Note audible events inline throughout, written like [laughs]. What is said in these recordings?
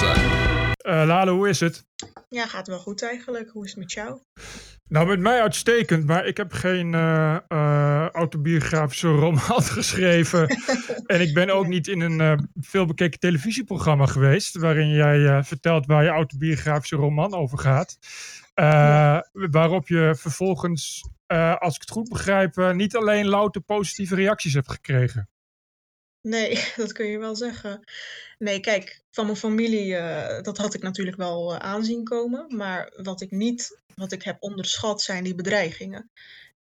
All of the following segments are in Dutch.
Klasse. Uh, Lalo, hoe is het? Ja, gaat wel goed eigenlijk. Hoe is het met jou? Nou, met mij uitstekend, maar ik heb geen uh, uh, autobiografische roman [laughs] geschreven. [laughs] en ik ben ook niet in een uh, veelbekeken televisieprogramma geweest. waarin jij vertelt waar je autobiografische roman over gaat. Ja. Waarop je vervolgens, als ik het goed begrijp, niet alleen louter positieve reacties hebt gekregen. Nee, [laughs] dat kun je wel zeggen. Nee, kijk, van mijn familie, uh, dat had ik natuurlijk wel uh, aanzien komen. Maar wat ik niet, wat ik heb onderschat, zijn die bedreigingen.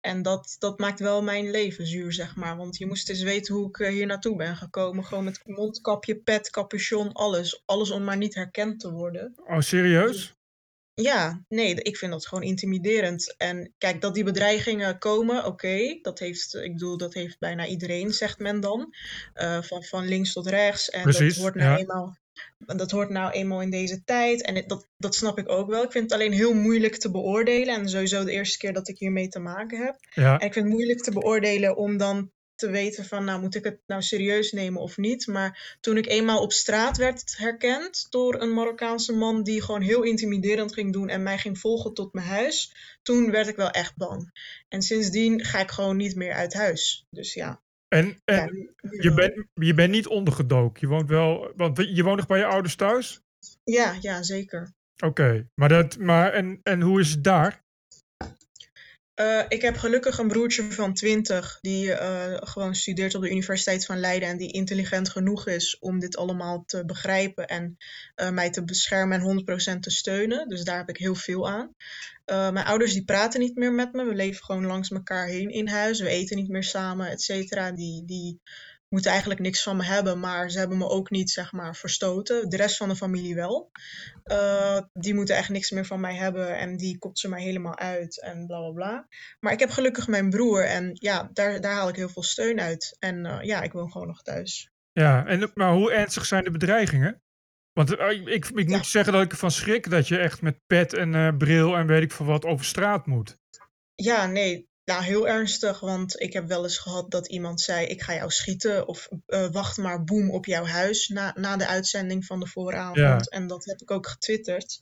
En dat, dat maakt wel mijn leven zuur, zeg maar. Want je moest eens weten hoe ik uh, hier naartoe ben gekomen. Gewoon met mondkapje, pet, capuchon, alles. Alles om maar niet herkend te worden. Oh, serieus? Ja, nee, ik vind dat gewoon intimiderend. En kijk, dat die bedreigingen komen, oké, dat heeft, ik bedoel, dat heeft bijna iedereen, zegt men dan. Uh, van, van links tot rechts. En Precies, dat hoort nou ja. eenmaal. Dat hoort nou eenmaal in deze tijd. En dat, dat snap ik ook wel. Ik vind het alleen heel moeilijk te beoordelen. En sowieso de eerste keer dat ik hiermee te maken heb. Ja, En ik vind het moeilijk te beoordelen om dan te weten van, nou moet ik het nou serieus nemen of niet. Maar toen ik eenmaal op straat werd herkend door een Marokkaanse man die gewoon heel intimiderend ging doen en mij ging volgen tot mijn huis, toen werd ik wel echt bang. En sindsdien ga ik gewoon niet meer uit huis. Dus ja. en, en je, bent, je bent niet ondergedoken. Je woont wel, want je woont nog bij je ouders thuis? ja, ja, zeker. Oké, maar, dat, maar en, en hoe is het daar? Eh, ik heb gelukkig een broertje van 20 die eh, gewoon studeert op de Universiteit van Leiden en die intelligent genoeg is om dit allemaal te begrijpen en eh, mij te beschermen en 100% te steunen. Dus daar heb ik heel veel aan. Mijn ouders die praten niet meer met me. We leven gewoon langs elkaar heen in huis. We eten niet meer samen, et cetera. Die, die moeten eigenlijk niks van me hebben, maar ze hebben me ook niet, zeg maar, verstoten. De rest van de familie wel. Eh, die moeten echt niks meer van mij hebben en die kotsen mij helemaal uit en bla bla bla. Maar ik heb gelukkig mijn broer en ja, daar, daar haal ik heel veel steun uit. En eh, ja, ik woon gewoon nog thuis. Ja, en, maar hoe ernstig zijn de bedreigingen? Want eh, ik, ik Ja. moet zeggen dat ik ervan schrik dat je echt met pet en bril en weet ik veel wat over straat moet. Ja, nee, nou heel ernstig, want ik heb wel eens gehad dat iemand zei: Ik ga jou schieten of eh, wacht maar, boem op jouw huis na, na de uitzending van de Ja, vooravond. En dat heb ik ook getwitterd.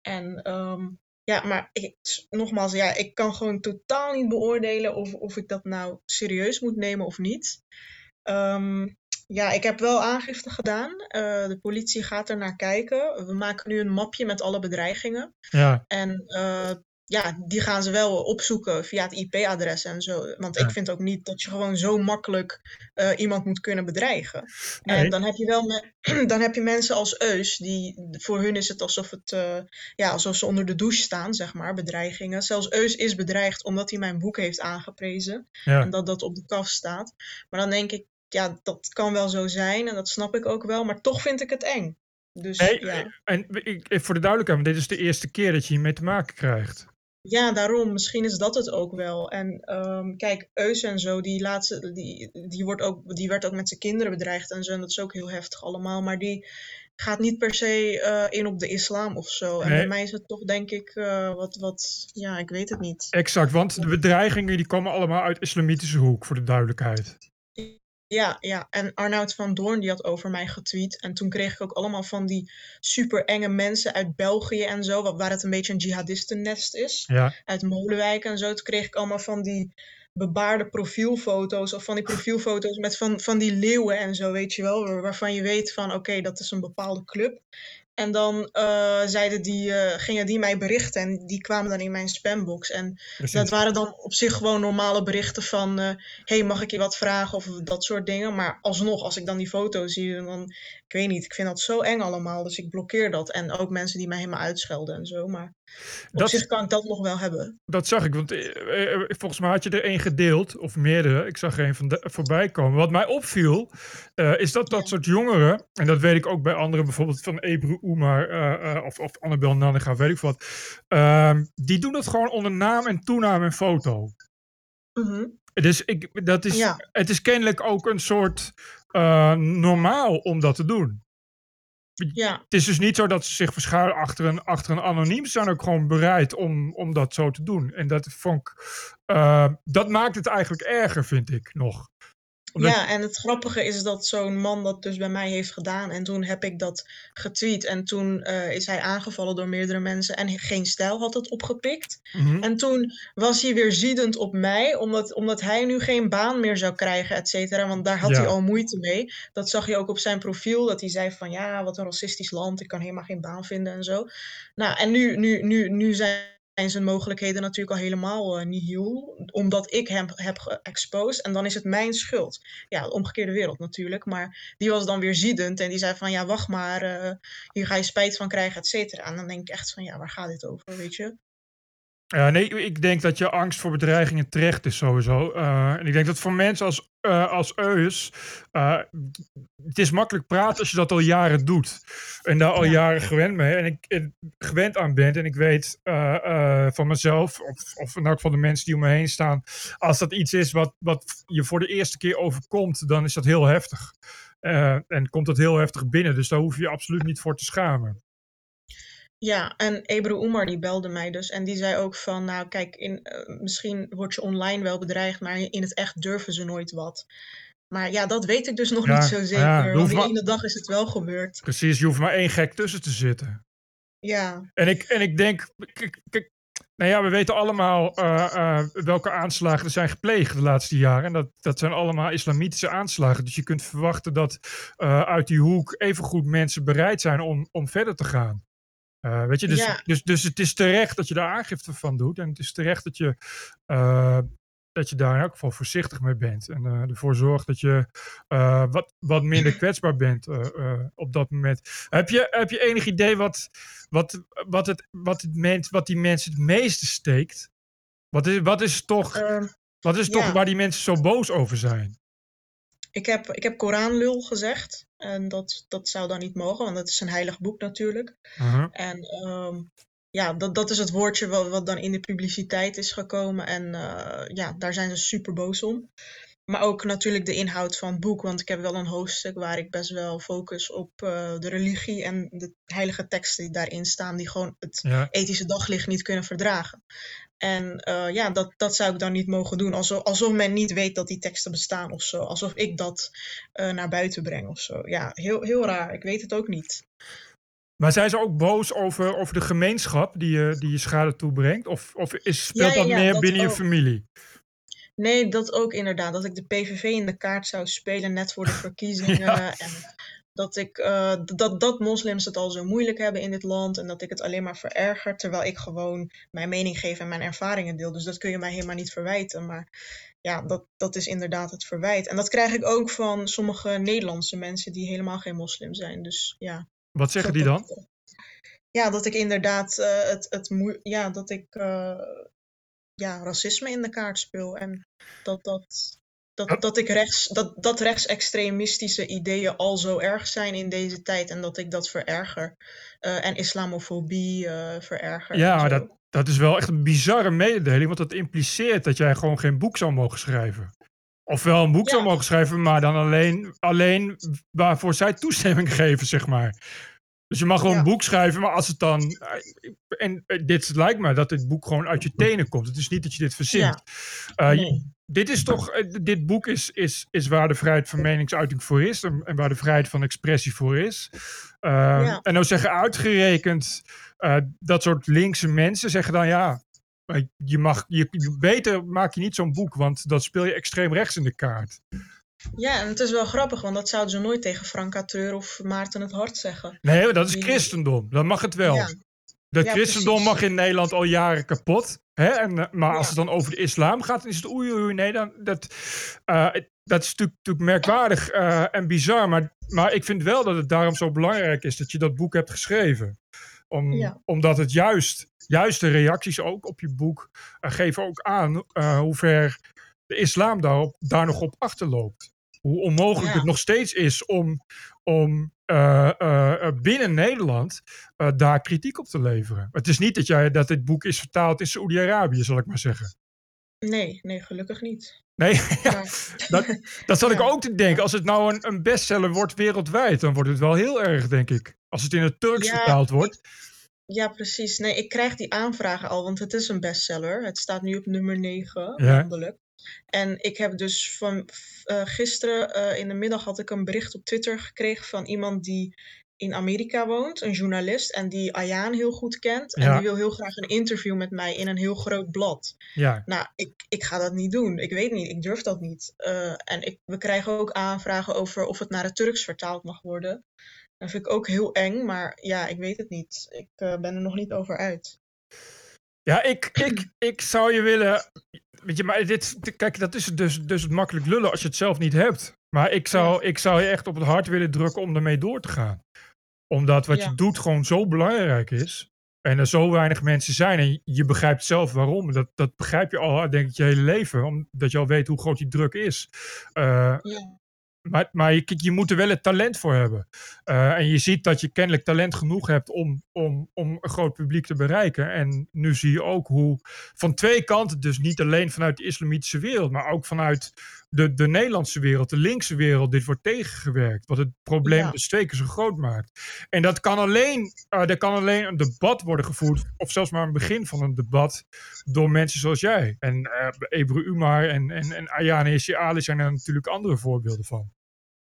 En ehm, ja, maar ik, nogmaals, ja, ik kan gewoon totaal niet beoordelen of, of ik dat nou serieus moet nemen of niet. Ehm, ja, ik heb wel aangifte gedaan. Eh, de politie gaat er naar kijken. We maken nu een mapje met alle bedreigingen. ja, En eh, ja, die gaan ze wel opzoeken via het IP-adres en zo. Want ik vind ook niet dat je gewoon zo makkelijk eh, iemand moet kunnen bedreigen. En dan heb je wel me- [clears throat] dan heb je mensen als Eus, die voor hun is het alsof het eh, ja, alsof ze onder de douche staan, zeg maar, bedreigingen. Zelfs Eus is bedreigd omdat hij mijn boek heeft aangeprezen en dat dat op de kaf staat. Maar dan denk ik, ja, dat kan wel zo zijn en dat snap ik ook wel, maar toch vind ik het eng. Dus ja. en ik, ik- voor de duidelijkheid, want dit is de eerste keer dat je hiermee te maken krijgt. Ja, daarom. Misschien is dat het ook wel. En ehm, kijk, Eus en zo, die laatste, die, die, wordt ook, die werd ook met zijn kinderen bedreigd en zo. En dat is ook heel heftig allemaal. Maar die gaat niet per se eh, in op de islam of zo. En bij mij is het toch, denk ik, eh, wat, wat, ja, ik weet het niet. exact, want de bedreigingen die komen allemaal uit islamitische hoek, voor de duidelijkheid. Ja, ja. En Arnoud van Doorn die had over mij getweet. En toen kreeg ik ook allemaal van die super enge mensen uit België en zo, wa- waar het een beetje een jihadistennest is. Ja, Uit Molenwijk en zo. Toen kreeg ik allemaal van die bebaarde profielfoto's. Of van die profielfoto's met van, van die leeuwen en zo, weet je wel. waar- Waarvan je weet van, oké, dat is een bepaalde club. En dan eh, zeiden die, eh, gingen die mij berichten en die kwamen dan in mijn spambox. En dat waren dan op zich gewoon normale berichten van... eh hey, mag ik je wat vragen of dat soort dingen. Maar alsnog, als ik dan die foto's zie, dan... Ik weet niet, ik vind dat zo eng allemaal. Dus ik blokkeer dat. En ook mensen die mij helemaal uitschelden en zo. Maar op zich Dat, kan ik dat nog wel hebben. dat zag ik, want eh, eh, volgens mij had je er één gedeeld, of meerdere. Ik zag er één van de- voorbij komen. Wat mij opviel, eh, is dat dat Ja. soort jongeren, en dat weet ik ook bij anderen, bijvoorbeeld van Ebru Oemar of, of Annabel Nanninga, weet ik wat. ehm, die doen dat gewoon onder naam en toenaam en foto. Mhm. Dus ik, dat is, Ja, het is kennelijk ook een soort normaal om dat te doen. Ja, Het is dus niet zo dat ze zich verschuilen achter een, achter een anoniem. Ze zijn ook gewoon bereid om, om dat zo te doen. En dat vond ik, eh, dat maakt het eigenlijk erger, vind ik nog. Ja, en het grappige is dat zo'n man dat dus bij mij heeft gedaan. En toen heb ik dat getweet. En toen uh, is hij aangevallen door meerdere mensen. En geen stijl had het opgepikt. Mhm. En toen was hij weer ziedend op mij. Omdat, omdat hij nu geen baan meer zou krijgen, et cetera. Want daar had Ja. hij al moeite mee. Dat zag je ook op zijn profiel. Dat hij zei van ja, wat een racistisch land. Ik kan helemaal geen baan vinden en zo. Nou, en nu, nu, nu, nu zijn zijn zijn mogelijkheden natuurlijk al helemaal uh, nihil. Omdat ik hem heb geëxposed. En dan is het mijn schuld. Ja, de omgekeerde wereld natuurlijk. Maar die was dan weer ziedend. En die zei van ja, wacht maar. Uh, hier ga je spijt van krijgen, et cetera. En dan denk ik echt van ja, waar gaat dit over, weet je? Ja, nee, ik denk dat je angst voor bedreigingen terecht is sowieso. Uh, en ik denk dat voor mensen als, uh, als Eus, uh, het is makkelijk praten als je dat al jaren doet. En daar al Ja. jaren gewend mee en ik, en gewend aan bent. En ik weet van mezelf, of, of in elk geval de mensen die om me heen staan, als dat iets is wat, wat je voor de eerste keer overkomt, dan is dat heel heftig. en komt dat heel heftig binnen. Dus daar hoef je je absoluut niet voor te schamen. Ja, en Ebru Oemar die belde mij dus en die zei ook van, nou kijk, in, uh, misschien word je online wel bedreigd, maar in het echt durven ze nooit wat. Maar ja, dat weet ik dus nog Ja, niet zo zeker, ja, want die maar- ene dag is het wel gebeurd. Precies, je hoeft maar één gek tussen te zitten. Ja, En ik, en ik denk, kijk, kijk, nou ja, we weten allemaal eh, eh, welke aanslagen er zijn gepleegd de laatste jaren. En dat, dat zijn allemaal islamitische aanslagen. Dus je kunt verwachten dat eh, uit die hoek evengoed mensen bereid zijn om, om verder te gaan. Eh, weet je, dus, Ja. dus, dus het is terecht dat je daar aangifte van doet. En het is terecht dat je, eh, dat je daar in elk geval voorzichtig mee bent. En eh, ervoor zorgt dat je wat, wat minder kwetsbaar bent op dat moment. Heb je, heb je enig idee wat, wat, wat, het, wat, het mens, wat die mensen het meeste steekt? Wat is, wat is toch, ehm, wat is toch ja. waar die mensen zo boos over zijn? Ik heb, ik heb Koranlul gezegd en dat, dat zou dan niet mogen, want dat is een heilig boek natuurlijk. Uh-huh. En ehm, ja, dat, dat is het woordje wat, wat dan in de publiciteit is gekomen. En eh, ja, daar zijn ze super boos om. Maar ook natuurlijk de inhoud van het boek. Want ik heb wel een hoofdstuk waar ik best wel focus op eh, de religie en de heilige teksten die daarin staan, die gewoon het Ja. ethische daglicht niet kunnen verdragen. En eh, ja, dat, dat zou ik dan niet mogen doen. Alsof, alsof men niet weet dat die teksten bestaan of zo. Alsof ik dat eh, naar buiten breng of zo. Ja, heel, heel raar. Ik weet het ook niet. Maar zijn ze ook boos over, over de gemeenschap die je, die je schade toebrengt? Of, of is, speelt Ja, ja, dat meer dat binnen je familie? Nee, dat ook inderdaad. Dat ik de PVV in de kaart zou spelen net voor de [laughs] verkiezingen. Ja. En dat, ik, eh, dat, dat moslims het al zo moeilijk hebben in dit land. En dat ik het alleen maar vererger. Terwijl ik gewoon mijn mening geef en mijn ervaringen deel. Dus dat kun je mij helemaal niet verwijten. Maar ja, dat, dat is inderdaad het verwijt. En dat krijg ik ook van sommige Nederlandse mensen die helemaal geen moslim zijn. Dus ja. Wat zeggen die dat- dan? Ja, dat ik inderdaad eh, het, het ja, dat ik eh, ja, racisme in de kaart speel. En dat, dat, dat, dat ik rechts, dat, dat rechtsextremistische ideeën al zo erg zijn in deze tijd. En dat ik dat vererger. Eh, en islamofobie eh, vererger. Ja, dat, dat is wel echt een bizarre mededeling, want dat impliceert dat jij gewoon geen boek zou mogen schrijven. Ofwel een boek Ja. zou mogen schrijven, maar dan alleen, alleen waarvoor zij toestemming [laughs] geven, zeg maar. Dus je mag gewoon Ja. een boek schrijven, maar als het dan. En dit lijkt me dat dit boek gewoon uit je tenen komt. Het is niet dat je dit verzint. Eh, Nee. Dit is toch, eh, dit boek is, is, is waar de vrijheid van meningsuiting voor is en, en waar de vrijheid van expressie voor is. Eh, Ja. En nou zeggen uitgerekend eh, dat soort linkse mensen zeggen dan ja, je mag, je, beter maak je niet zo'n boek, want dan speel je extreem rechts in de kaart. Ja, en het is wel grappig, want dat zouden ze nooit tegen Franka Teur of Maarten het Hart zeggen. Nee, dat is Die- christendom. Dan mag het wel. Ja, Ja, christendom precies. mag in Nederland al jaren kapot. Hè? En, eh, maar als het dan over de islam gaat, dan is het oei oei. Nee, dan, dat, eh, dat is natuurlijk, natuurlijk merkwaardig eh, en bizar. Maar, maar ik vind wel dat het daarom zo belangrijk is dat je dat boek hebt geschreven. Om, Ja. Omdat het juist, juist de reacties ook op je boek geven ook aan hoe ver de islam daarop, daar nog op achterloopt. Hoe onmogelijk Ja. het nog steeds is om, om eh, eh, eh, binnen Nederland daar kritiek op te leveren. Het is niet dat, jij, dat dit boek is vertaald in Saoedi-Arabië, zal ik maar zeggen. nee, nee, gelukkig niet. Nee, [laughs] ja, dat, dat zat ik [laughs] ook te denken. Als het nou een, een bestseller wordt wereldwijd, dan wordt het wel heel erg, denk ik. Als het in het Turks Ja, vertaald wordt. ja, precies. Nee, ik krijg die aanvragen al, want het is een bestseller. Het staat nu op nummer 9, Ja. landelijk. En ik heb dus van uh, gisteren uh, in de middag had ik een bericht op Twitter gekregen van iemand die in Amerika woont, een journalist, en die Ayaan heel goed kent. En Ja. die wil heel graag een interview met mij in een heel groot blad. Ja, Nou, ik, ik ga dat niet doen. Ik weet niet, ik durf dat niet. Eh, en ik, we krijgen ook aanvragen over of het naar het Turks vertaald mag worden. Dat vind ik ook heel eng, maar ja, ik weet het niet. Ik eh, ben er nog niet over uit. ja ik, ik, ik zou je willen. Weet je, maar dit, kijk, dat is dus, dus het makkelijk lullen als je het zelf niet hebt. Maar ik zou, ik zou je echt op het hart willen drukken om ermee door te gaan. Omdat wat Ja. je doet gewoon zo belangrijk is. En er zo weinig mensen zijn. En je begrijpt zelf waarom. Dat, dat begrijp je al, denk ik, je hele leven. Omdat je al weet hoe groot die druk is. Eh, Ja, Maar, maar je, je moet er wel het talent voor hebben. Eh, en je ziet dat je kennelijk talent genoeg hebt om, om, om een groot publiek te bereiken. En nu zie je ook hoe van twee kanten, dus niet alleen vanuit de islamitische wereld, maar ook vanuit de, de Nederlandse wereld, de linkse wereld, dit wordt tegengewerkt. Wat het probleem Ja. dus twee keer zo groot maakt. En dat kan alleen, eh, er kan alleen een debat worden gevoerd, of zelfs maar een begin van een debat, door mensen zoals jij. En eh Ebru Umar en, en, en Ayane Ali zijn er natuurlijk andere voorbeelden van.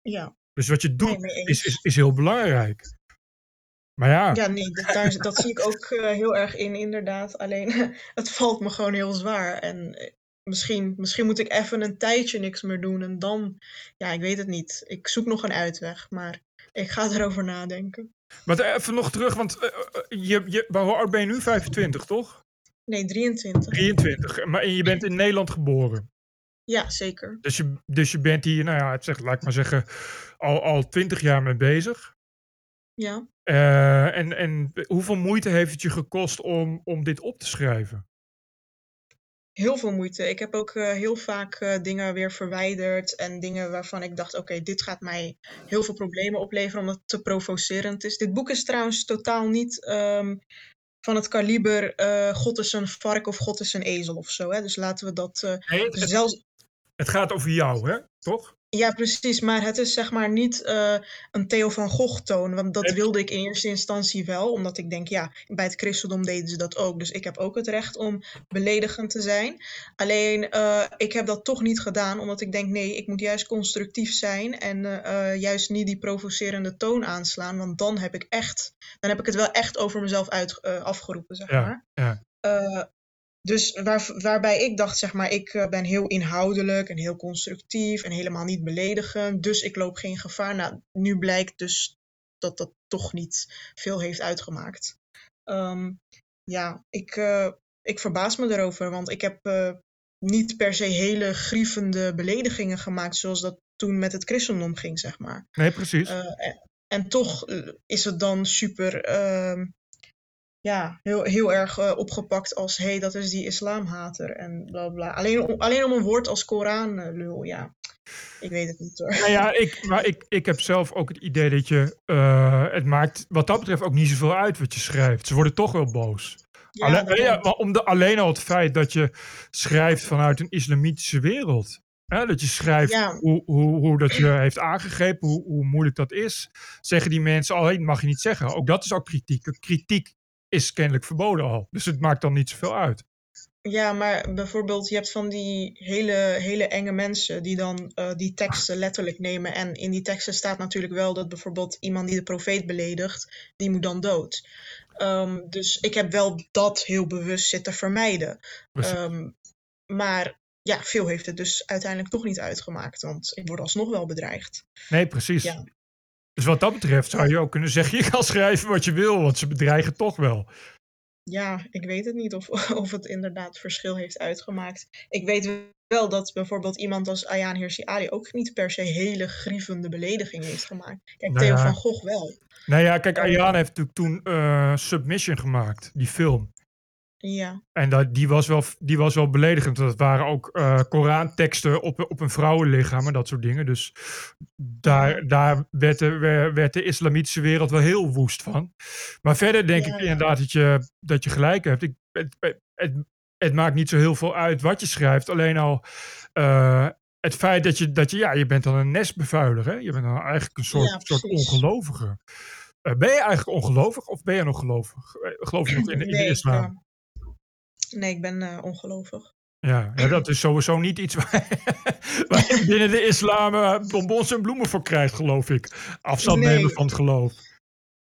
ja. Dus wat je doet is, is, is heel belangrijk. Maar ja, Ja, nee, dat, daar, dat zie ik ook eh, heel erg in, inderdaad. Alleen, [laughs] het valt me gewoon heel zwaar. En misschien, misschien moet ik even een tijdje niks meer doen. En dan, ja, ik weet het niet. Ik zoek nog een uitweg, maar ik ga erover nadenken. maar even nog terug, want eh, je, je, hoe oud ben je nu? 25, toch? Nee, 23. 23. Maar en je bent in Nederland geboren. Ja, zeker. Dus je, dus je bent hier, nou ja, het zegt, laat ik maar zeggen, al, al 20 jaar mee bezig. Ja. Eh, en, en hoeveel moeite heeft het je gekost om, om dit op te schrijven? Heel veel moeite. Ik heb ook eh, heel vaak eh, dingen weer verwijderd en dingen waarvan ik dacht, oké, dit gaat mij heel veel problemen opleveren omdat het te provocerend is. Dit boek is trouwens totaal niet ehm, van het kaliber eh, God is een vark of God is een ezel of zo. Hè? Dus laten we dat eh, Nee, het, het, zelfs... het gaat over jou, hè? Toch? Ja, precies. Maar het is zeg maar niet eh, een Theo van Gogh toon. Want dat wilde ik in eerste instantie wel. Omdat ik denk, ja, bij het christendom deden ze dat ook. Dus ik heb ook het recht om beledigend te zijn. Alleen, eh, ik heb dat toch niet gedaan. Omdat ik denk, nee, ik moet juist constructief zijn. En eh, juist niet die provocerende toon aanslaan. Want dan heb ik echt, dan heb ik het wel echt over mezelf uit, afgeroepen, zeg Ja, maar. ja. Dus waar, waarbij ik dacht, zeg maar, ik eh, ben heel inhoudelijk en heel constructief en helemaal niet beledigend. Dus ik loop geen gevaar. Nou, nu blijkt dus dat dat toch niet veel heeft uitgemaakt. Ehm, ja, ik, eh, ik verbaas me erover, want ik heb eh, niet per se hele grievende beledigingen gemaakt zoals dat toen met het christendom ging, zeg maar. Nee, precies. En, en toch is het dan super, ehm, ja, heel, heel erg eh, opgepakt als, hé, hey, dat is die islamhater en bla bla. Alleen, om- alleen om een woord als Koran, eh, lul, ja. Ik weet het niet hoor. Nou ja, ik, maar ik, ik heb zelf ook het idee dat je. eh, het maakt wat dat betreft ook niet zoveel uit wat je schrijft. Ze worden toch wel boos. Ja, alleen, ja, maar om de, alleen al het feit dat je schrijft vanuit een islamitische wereld. Hè, dat je schrijft Ja. hoe, hoe, hoe dat je heeft aangegrepen, hoe, hoe moeilijk dat is. Zeggen die mensen al, hey, dat mag je niet zeggen. Ook dat is ook kritiek. Kritiek is kennelijk verboden al. Dus het maakt dan niet zoveel uit. Ja, maar bijvoorbeeld, je hebt van die hele, hele enge mensen die dan eh, die teksten letterlijk nemen. En in die teksten staat natuurlijk wel dat bijvoorbeeld iemand die de profeet beledigt, die moet dan dood. Ehm, dus ik heb wel dat heel bewust zitten vermijden. Ehm, maar ja, veel heeft het dus uiteindelijk toch niet uitgemaakt, want ik word alsnog wel bedreigd. Nee, precies. Ja. Dus wat dat betreft zou je ook kunnen zeggen: [laughs] je kan schrijven wat je wil, want ze bedreigen toch wel. Ja, ik weet het niet of, [laughs] of het inderdaad verschil heeft uitgemaakt. Ik weet wel dat bijvoorbeeld iemand als Ayaan Hirsi Ali ook niet per se hele grievende beledigingen heeft gemaakt. Kijk, Nou Theo ja. van Gogh wel. Nou ja, kijk. Ayaan heeft natuurlijk toen eh, Submission gemaakt, die film. Ja, En dat, die, was wel, die was wel beledigend. Dat waren ook eh Koranteksten op, op een vrouwenlichaam en dat soort dingen. Dus daar, daar werd, de, werd de islamitische wereld wel heel woest van. Maar verder denk Ja, ik inderdaad dat je, dat je gelijk hebt. Ik, het, het, maakt niet zo heel veel uit wat je schrijft. Alleen al eh, het feit dat je, dat je, ja, je bent dan een nestbevuiler. Hè? Je bent dan eigenlijk een soort, Ja, soort ongelovige. Eh, ben je eigenlijk ongelovig of ben je nog gelovig? Geloof je nog in, de- in nee, islam? Eh, nee, ik ben eh, ongelovig. Ja, ja, dat is sowieso niet iets waar, [laughs] waar je binnen de islam uh, bonbons en bloemen voor krijgt, geloof ik. Afstand Nee. nemen van het geloof.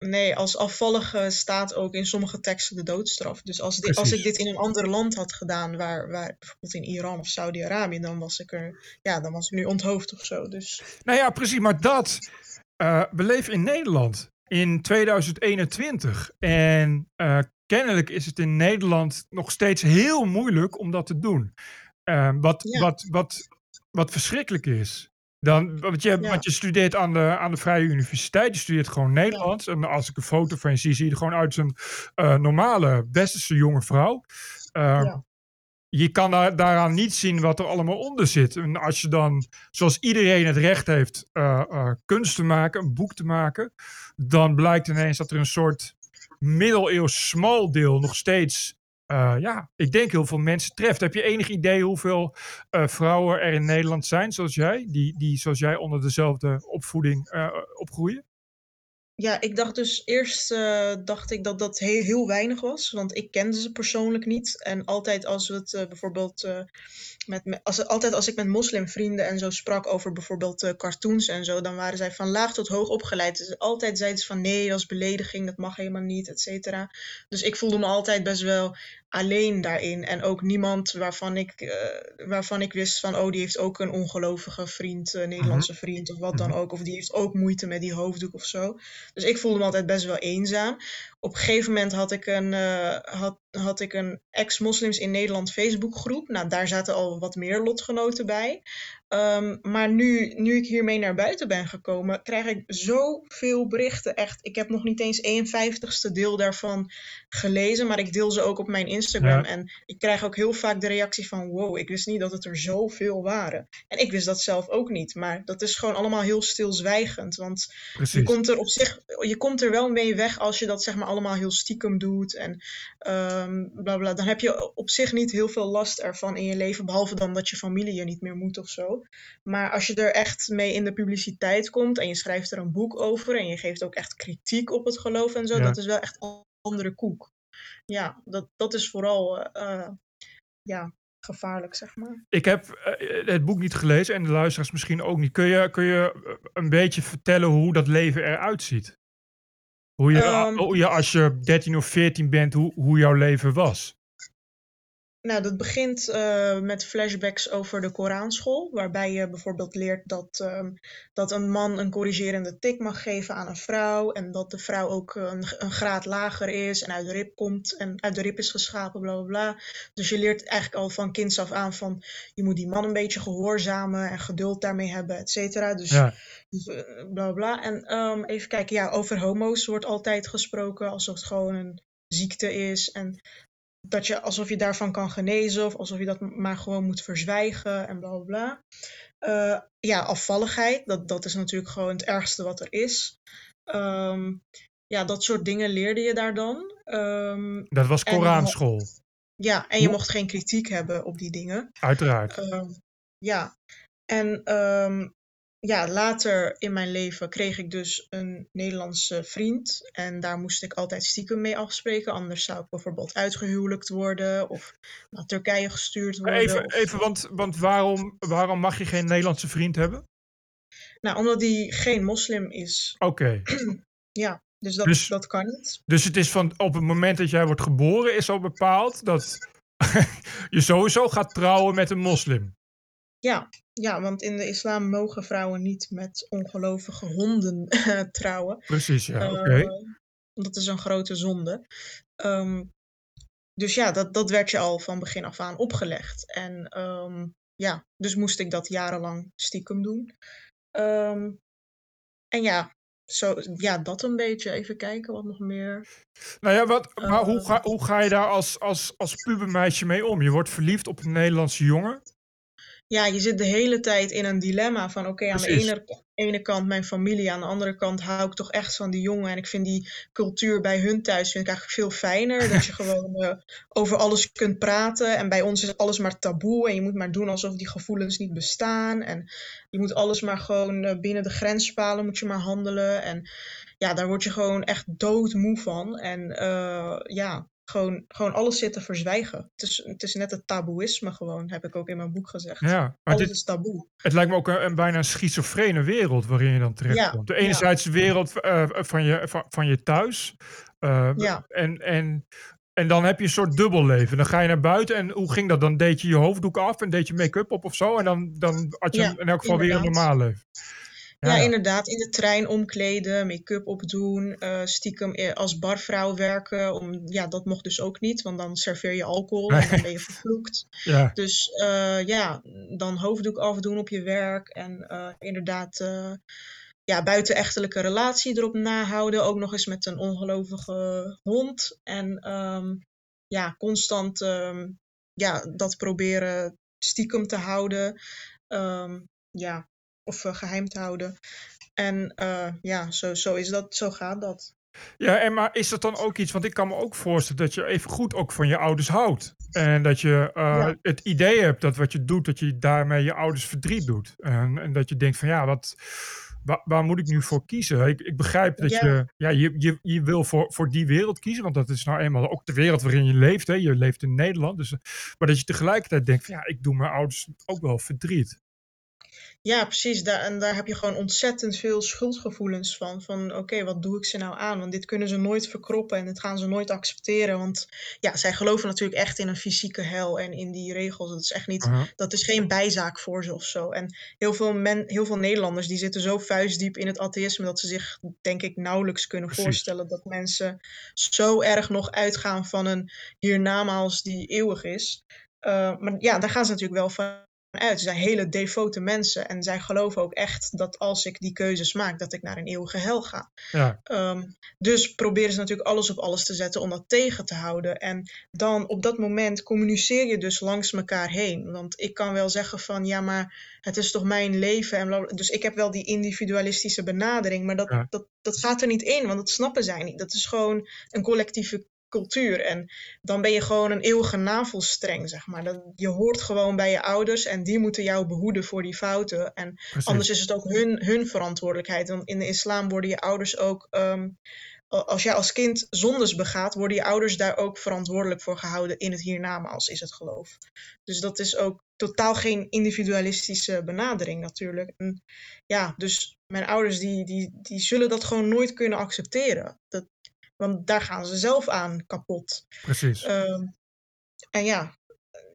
Nee, als afvallige staat ook in sommige teksten de doodstraf. Dus als, dit, als ik dit in een ander land had gedaan, waar, waar, bijvoorbeeld in Iran of Saudi-Arabië, dan was ik er, ja, dan was ik nu onthoofd of zo. Dus Nou ja, precies. Maar dat eh we leven in Nederland in 2021. En eh, kennelijk is het in Nederland nog steeds heel moeilijk om dat te doen. Eh, wat, Ja. wat, wat, wat verschrikkelijk is. Dan, want, je, Ja. want je studeert aan de, aan de Vrije Universiteit, je studeert gewoon Nederlands. En als ik een foto van je zie, zie je er gewoon uit een eh, normale, westerse jonge vrouw. Eh, Ja. Je kan daar, daaraan niet zien wat er allemaal onder zit. En als je dan, zoals iedereen het recht heeft, eh, eh, kunst te maken, een boek te maken, dan blijkt ineens dat er een soort middeleeuws smaldeel nog steeds, eh, ja, ik denk heel veel mensen treft. Heb je enig idee hoeveel eh, vrouwen er in Nederland zijn, zoals jij, die, die zoals jij onder dezelfde opvoeding eh, opgroeien? Ja, ik dacht dus eerst dacht ik dat dat heel, heel weinig was, want ik kende ze persoonlijk niet. En altijd als we het bijvoorbeeld eh, met, me- als, altijd als ik met moslimvrienden en zo sprak over bijvoorbeeld eh, cartoons en zo, dan waren zij van laag tot hoog opgeleid. Dus altijd zeiden ze van nee, dat is belediging, dat mag helemaal niet, et cetera. Dus ik voelde me altijd best wel alleen daarin. En ook niemand waarvan ik, eh, waarvan ik wist van oh, die heeft ook een ongelovige vriend, een Nederlandse vriend of wat dan Mhm. ook. Of die heeft ook moeite met die hoofddoek of zo. Dus ik voelde me altijd best wel eenzaam. Op een gegeven moment had ik een, eh, had, had ik een ex-moslims in Nederland Facebookgroep. Nou, daar zaten al wat meer lotgenoten bij. Ehm, maar nu, nu ik hiermee naar buiten ben gekomen, krijg ik zoveel berichten. Echt, ik heb nog niet eens 51ste deel daarvan gelezen, maar ik deel ze ook op mijn Instagram. Ja. En ik krijg ook heel vaak de reactie van: wow, ik wist niet dat het er zoveel waren. En ik wist dat zelf ook niet, maar dat is gewoon allemaal heel stilzwijgend. Want je komt er op zich, je komt er wel mee weg als je dat zeg maar allemaal heel stiekem doet en ehm bla bla. Dan heb je op zich niet heel veel last ervan in je leven, behalve dan dat je familie je niet meer moet of zo. Maar als je er echt mee in de publiciteit komt en je schrijft er een boek over en je geeft ook echt kritiek op het geloof en zo, Ja. dat is wel echt een andere koek. Ja, dat, dat is vooral eh, eh, ja, gevaarlijk, zeg maar. Ik heb eh, het boek niet gelezen en de luisteraars misschien ook niet. Kun je, kun je een beetje vertellen hoe dat leven eruit ziet? Hoe je, Ehm. hoe je als je 13 of 14 bent, hoe, hoe jouw leven was? Nou, dat begint eh, met flashbacks over de Koranschool, waarbij je bijvoorbeeld leert dat, ehm, dat een man een corrigerende tik mag geven aan een vrouw en dat de vrouw ook een, een graad lager is en uit de rib komt en uit de rib is geschapen, bla bla bla. Dus je leert eigenlijk al van kinds af aan van je moet die man een beetje gehoorzamen en geduld daarmee hebben, et cetera. Dus Ja, bla bla bla. En ehm, even kijken, ja, over homo's wordt altijd gesproken alsof het gewoon een ziekte is. En dat je alsof je daarvan kan genezen of alsof je dat maar gewoon moet verzwijgen en bla bla bla. Eh, ja, afvalligheid, dat, dat is natuurlijk gewoon het ergste wat er is. Ehm, ja, dat soort dingen leerde je daar dan. Ehm, dat was Koranschool, ja, en je mocht geen kritiek hebben op die dingen. uiteraard. Ehm, ja, en ja, later in mijn leven kreeg ik dus een Nederlandse vriend. En daar moest ik altijd stiekem mee afspreken. Anders zou ik bijvoorbeeld uitgehuwelijkt worden of naar Turkije gestuurd worden. Even, of- even want, want waarom, waarom mag je geen Nederlandse vriend hebben? Nou, omdat die geen moslim is. Oké, [clears throat] Ja, dus dat, Dus- dat kan niet. dus het is van op het moment dat jij wordt geboren, is al bepaald dat [laughs] je sowieso gaat trouwen met een moslim. Ja, ja, want in de islam mogen vrouwen niet met ongelovige honden trouwen. Precies, ja, oké. Eh, dat is een grote zonde. Ehm, dus ja, dat, dat werd je al van begin af aan opgelegd. En ehm, ja, dus moest ik dat jarenlang stiekem doen. Ehm, en ja, zo, ja, dat een beetje. Even kijken, wat nog meer. Nou ja, wat, maar hoe, Eh. ga, hoe ga je daar als, als, als pubermeisje mee om? Je wordt verliefd op een Nederlandse jongen. Ja, je zit de hele tijd in een dilemma van oké, aan de ene kant mijn familie, aan de andere kant hou ik toch echt van die jongen. En ik vind die cultuur bij hun thuis vind ik eigenlijk veel fijner. dat je [laughs] gewoon eh, over alles kunt praten. En bij ons is alles maar taboe. En je moet maar doen alsof die gevoelens niet bestaan. En je moet alles maar gewoon eh, binnen de grenspalen moet je maar handelen. En ja, daar word je gewoon echt doodmoe van. En eh, ja, gewoon, gewoon alles zit te verzwijgen. Het is, het is net het taboeïsme gewoon, heb ik ook in mijn boek gezegd. Ja, maar Alles dit, is taboe. het lijkt me ook een, een bijna schizofrene wereld waarin je dan terechtkomt. De ja, enerzijds de wereld eh, van, je, van, van je thuis. eh, ja, en, en, en dan heb je een soort dubbelleven. Dan ga je naar buiten en hoe ging dat? Dan deed je je hoofddoek af en deed je make-up op of zo. En dan, dan had je in elk geval weer een normaal leven. Ja, inderdaad. In de trein omkleden, make-up opdoen, eh, stiekem eh, als barvrouw werken. Om, ja, dat mocht dus ook niet, want dan serveer je alcohol en dan ben je [laughs] vervloekt. ja, Dus eh, ja, dan hoofddoek afdoen op je werk en inderdaad ja, buitenechtelijke relatie erop nahouden. Ook nog eens met een ongelovige hond. En ehm, ja, constant ehm, ja, dat proberen stiekem te houden. Ehm, ja, of eh, geheim te houden. En eh, ja, zo, zo is dat, zo gaat dat. Ja, en maar is dat dan ook iets, want ik kan me ook voorstellen dat je even goed ook van je ouders houdt. En dat je eh, Ja, het idee hebt dat wat je doet, dat je daarmee je ouders verdriet doet. En, en dat je denkt van ja, wat, waar, waar moet ik nu voor kiezen? Ik, ik begrijp dat ja, je, ja, je, je, je wil voor, voor die wereld kiezen, want dat is nou eenmaal ook de wereld waarin je leeft. Hè? Je leeft in Nederland. Dus, maar dat je tegelijkertijd denkt van ja, ik doe mijn ouders ook wel verdriet. Ja, precies. Daar, en daar heb je gewoon ontzettend veel schuldgevoelens van. Van oké, wat doe ik ze nou aan? Want dit kunnen ze nooit verkroppen en dit gaan ze nooit accepteren. Want ja, zij geloven natuurlijk echt in een fysieke hel en in die regels. Dat is echt niet, Aha, dat is geen bijzaak voor ze of zo. En heel veel, men, heel veel Nederlanders die zitten zo vuistdiep in het atheïsme dat ze zich denk ik nauwelijks kunnen precies. voorstellen dat mensen zo erg nog uitgaan van een hiernamaals die eeuwig is. Uh, maar ja, daar gaan ze natuurlijk wel van uit. Ze zijn hele devote mensen en zij geloven ook echt dat als ik die keuzes maak, dat ik naar een eeuwige hel ga. Ja, Um, dus proberen ze natuurlijk alles op alles te zetten om dat tegen te houden. En dan op dat moment communiceer je dus langs elkaar heen. Want ik kan wel zeggen van ja, maar het is toch mijn leven. En blablabla. dus ik heb wel die individualistische benadering, maar dat, ja, dat, dat gaat er niet in, want dat snappen zij niet. Dat is gewoon een collectieve cultuur. En dan ben je gewoon een eeuwige navelstreng, zeg maar. Dat, je hoort gewoon bij je ouders en die moeten jou behoeden voor die fouten. En anders is het ook hun, hun verantwoordelijkheid. Want in de islam worden je ouders ook... ehm, als jij als kind zondes begaat, worden je ouders daar ook verantwoordelijk voor gehouden in het hiernamaals, is het geloof. Dus dat is ook totaal geen individualistische benadering natuurlijk. En ja, dus mijn ouders die, die, die zullen dat gewoon nooit kunnen accepteren. Dat, want daar gaan ze zelf aan kapot. Precies. Ehm, en ja,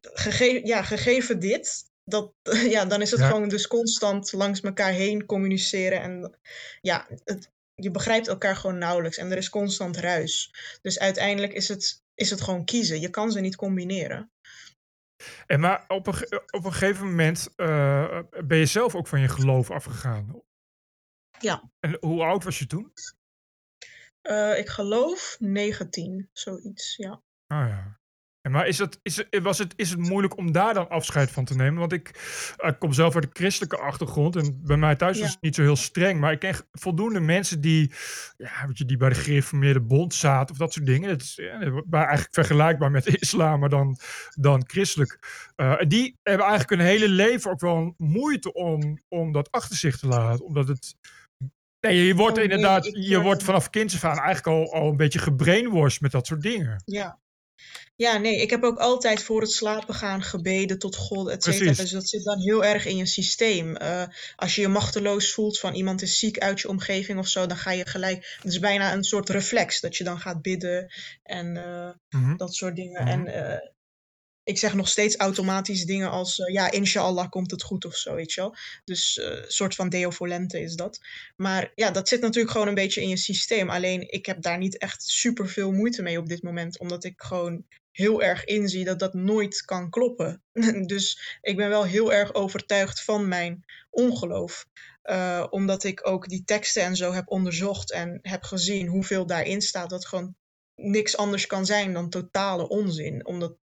gege ja, gegeven dit, dat, [laughs] ja, dan is het Ja, gewoon dus constant langs elkaar heen communiceren. En ja, het, je begrijpt elkaar gewoon nauwelijks. En er is constant ruis. Dus uiteindelijk is het, is het gewoon kiezen. Je kan ze niet combineren. en maar op een, op een gegeven moment eh, ben je zelf ook van je geloof afgegaan. Ja, En hoe oud was je toen? Eh, ik geloof 19, zoiets. Ja. Ah ja. En maar is het, is, was het, is het moeilijk om daar dan afscheid van te nemen? Want ik, ik kom zelf uit een christelijke achtergrond. En bij mij thuis was Ja. het niet zo heel streng. Maar ik ken voldoende mensen die, ja, weet je, die bij de gereformeerde bond zaten. Of dat soort dingen. Het is ja, eigenlijk vergelijkbaar met de [laughs] islam, maar dan, dan christelijk. En die hebben eigenlijk hun hele leven ook wel moeite om, om dat achter zich te laten. Omdat het... Nee, je wordt nee, inderdaad, je wordt eh, vanaf kinds af aan eigenlijk al, al een beetje gebrainwashed met dat soort dingen. ja. Ja, nee, ik heb ook altijd voor het slapen gaan gebeden tot God, et cetera. Dus dat zit dan heel erg in je systeem. Eh, als je je machteloos voelt van iemand is ziek uit je omgeving of zo, dan ga je gelijk. Het is bijna een soort reflex dat je dan gaat bidden en eh, Mhm, dat soort dingen. mhm. En eh, ik zeg nog steeds automatisch dingen als eh, ja, inshallah komt het goed of zo, weet je wel. Dus eh, een soort van deo volente is dat. Maar ja, dat zit natuurlijk gewoon een beetje in je systeem. Alleen ik heb daar niet echt super veel moeite mee op dit moment, omdat ik gewoon heel erg inzie dat dat nooit kan kloppen. [laughs] dus ik ben wel heel erg overtuigd van mijn ongeloof. Eh, omdat ik ook die teksten en zo heb onderzocht en heb gezien hoeveel daarin staat, dat gewoon niks anders kan zijn dan totale onzin. Omdat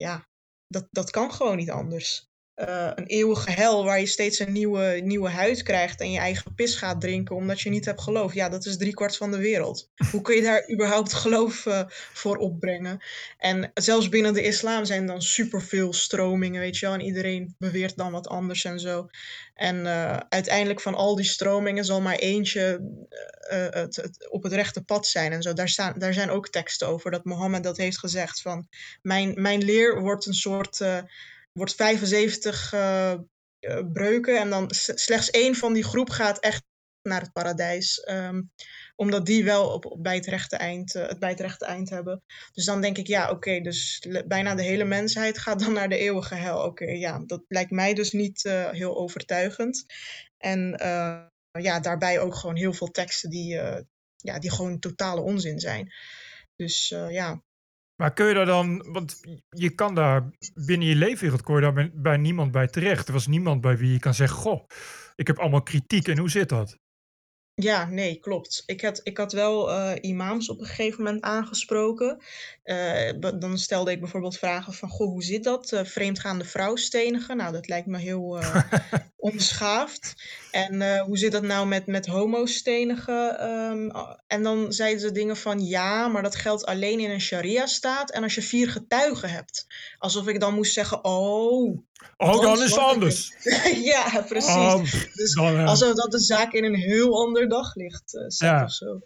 ja, dat, dat kan gewoon niet anders. Uh, een eeuwige hel waar je steeds een nieuwe, nieuwe huid krijgt en je eigen pis gaat drinken omdat je niet hebt geloof. Ja, dat is driekwart van de wereld. Hoe kun je daar [laughs] überhaupt geloof uh, voor opbrengen? En zelfs binnen de islam zijn dan superveel stromingen, weet je wel. En iedereen beweert dan wat anders en zo. En uh, uiteindelijk van al die stromingen zal maar eentje het, op het rechte pad zijn en zo. Daar, staan, daar zijn ook teksten over dat Mohammed dat heeft gezegd van mijn, mijn leer wordt een soort wordt 75 uh, eh, eh, breuken en dan slechts één van die groep gaat echt naar het paradijs. Um, omdat die wel op, bij, het rechte eind, uh, het bij het rechte eind hebben. Dus dan denk ik, ja, oké, dus bijna de hele mensheid gaat dan naar de eeuwige hel. Oké, ja, dat lijkt mij dus niet heel overtuigend. En ja, daarbij ook gewoon heel veel teksten die, ja, die gewoon totale onzin zijn. Dus ja, maar kun je daar dan, want je kan daar binnen je leefwereld, kon je daar bij, bij, niemand bij terecht. Er was niemand bij wie je kan zeggen, goh, ik heb allemaal kritiek en hoe zit dat? Ja, nee, klopt. Ik had, ik had wel uh, imams op een gegeven moment aangesproken. Uh, dan stelde ik bijvoorbeeld vragen van, goh, hoe zit dat? Uh, vreemdgaande vrouw stenigen? Nou, dat lijkt me heel [laughs] onbeschaafd. En hoe zit dat nou met, met homo's stenigen? Um, en dan zeiden ze dingen van, ja, maar dat geldt alleen in een sharia-staat en als je vier getuigen hebt. Alsof ik dan moest zeggen, oh... Oh, dan is het anders. [laughs] ja, precies. Oh, dus dan, alsof dat de zaak in een heel ander daglicht uh, zet ja. of zo.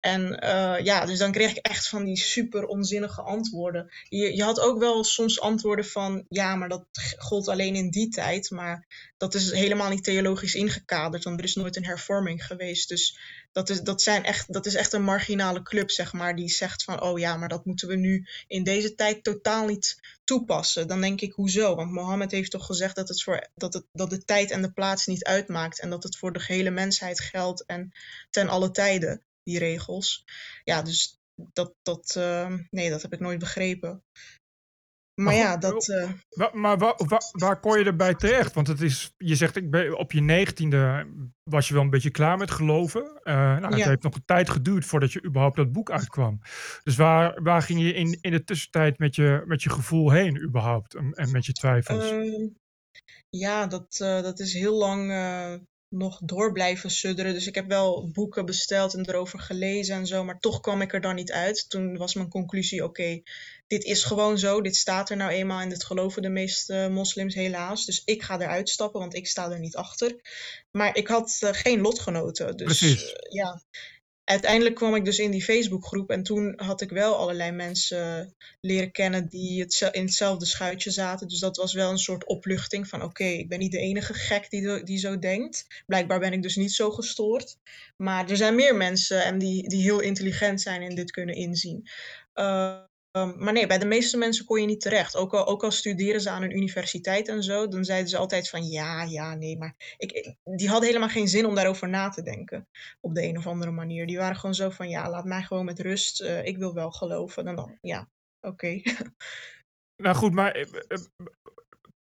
En uh, ja, dus dan kreeg ik echt van die super onzinnige antwoorden. Je, je had ook wel soms antwoorden van, ja, maar dat gold alleen in die tijd. Maar dat is helemaal niet theologisch ingekaderd, want er is nooit een hervorming geweest. Dus dat is, dat zijn echt, dat is echt een marginale club, zeg maar, die zegt van, oh ja, maar dat moeten we nu in deze tijd totaal niet toepassen. Dan denk ik, hoezo? Want Mohammed heeft toch gezegd dat, het voor, dat, het, dat de tijd en de plaats niet uitmaakt en dat het voor de gehele mensheid geldt en ten alle tijden die regels. Ja, dus dat, dat, uh, nee, dat heb ik nooit begrepen. Maar, maar ja, dat. Uh... maar waar, waar, waar, kon je erbij terecht? Want het is, je zegt, ik ben, op je negentiende was je wel een beetje klaar met geloven. Uh, nou, het ja. heeft nog een tijd geduurd voordat je überhaupt dat boek uitkwam. Dus waar, waar ging je in, in de tussentijd met je, met je gevoel heen, überhaupt? En, en met je twijfels? Uh, ja, dat, uh, dat is heel lang nog door blijven sudderen. Dus ik heb wel boeken besteld en erover gelezen en zo, maar toch kwam ik er dan niet uit. Toen was mijn conclusie: oké, okay, dit is gewoon zo, dit staat er nou eenmaal en dit geloven de meeste moslims helaas. Dus ik ga eruit stappen, want ik sta er niet achter. Maar ik had uh, geen lotgenoten. Dus uh, ja, uiteindelijk kwam ik dus in die Facebookgroep en toen had ik wel allerlei mensen leren kennen die het in hetzelfde schuitje zaten. Dus dat was wel een soort opluchting van oké, ik ben niet de enige gek die, die zo denkt. Blijkbaar ben ik dus niet zo gestoord. Maar er zijn meer mensen en die, die heel intelligent zijn en dit kunnen inzien. Uh, Um, maar nee, bij de meeste mensen kon je niet terecht. Ook al, ook al studeren ze aan een universiteit en zo, dan zeiden ze altijd van ja, ja, nee. Maar ik, die hadden helemaal geen zin om daarover na te denken. Op de een of andere manier. Die waren gewoon zo van ja, laat mij gewoon met rust. Uh, ik wil wel geloven. En dan, ja, oké. [laughs] Nou goed, maar. Eh, eh,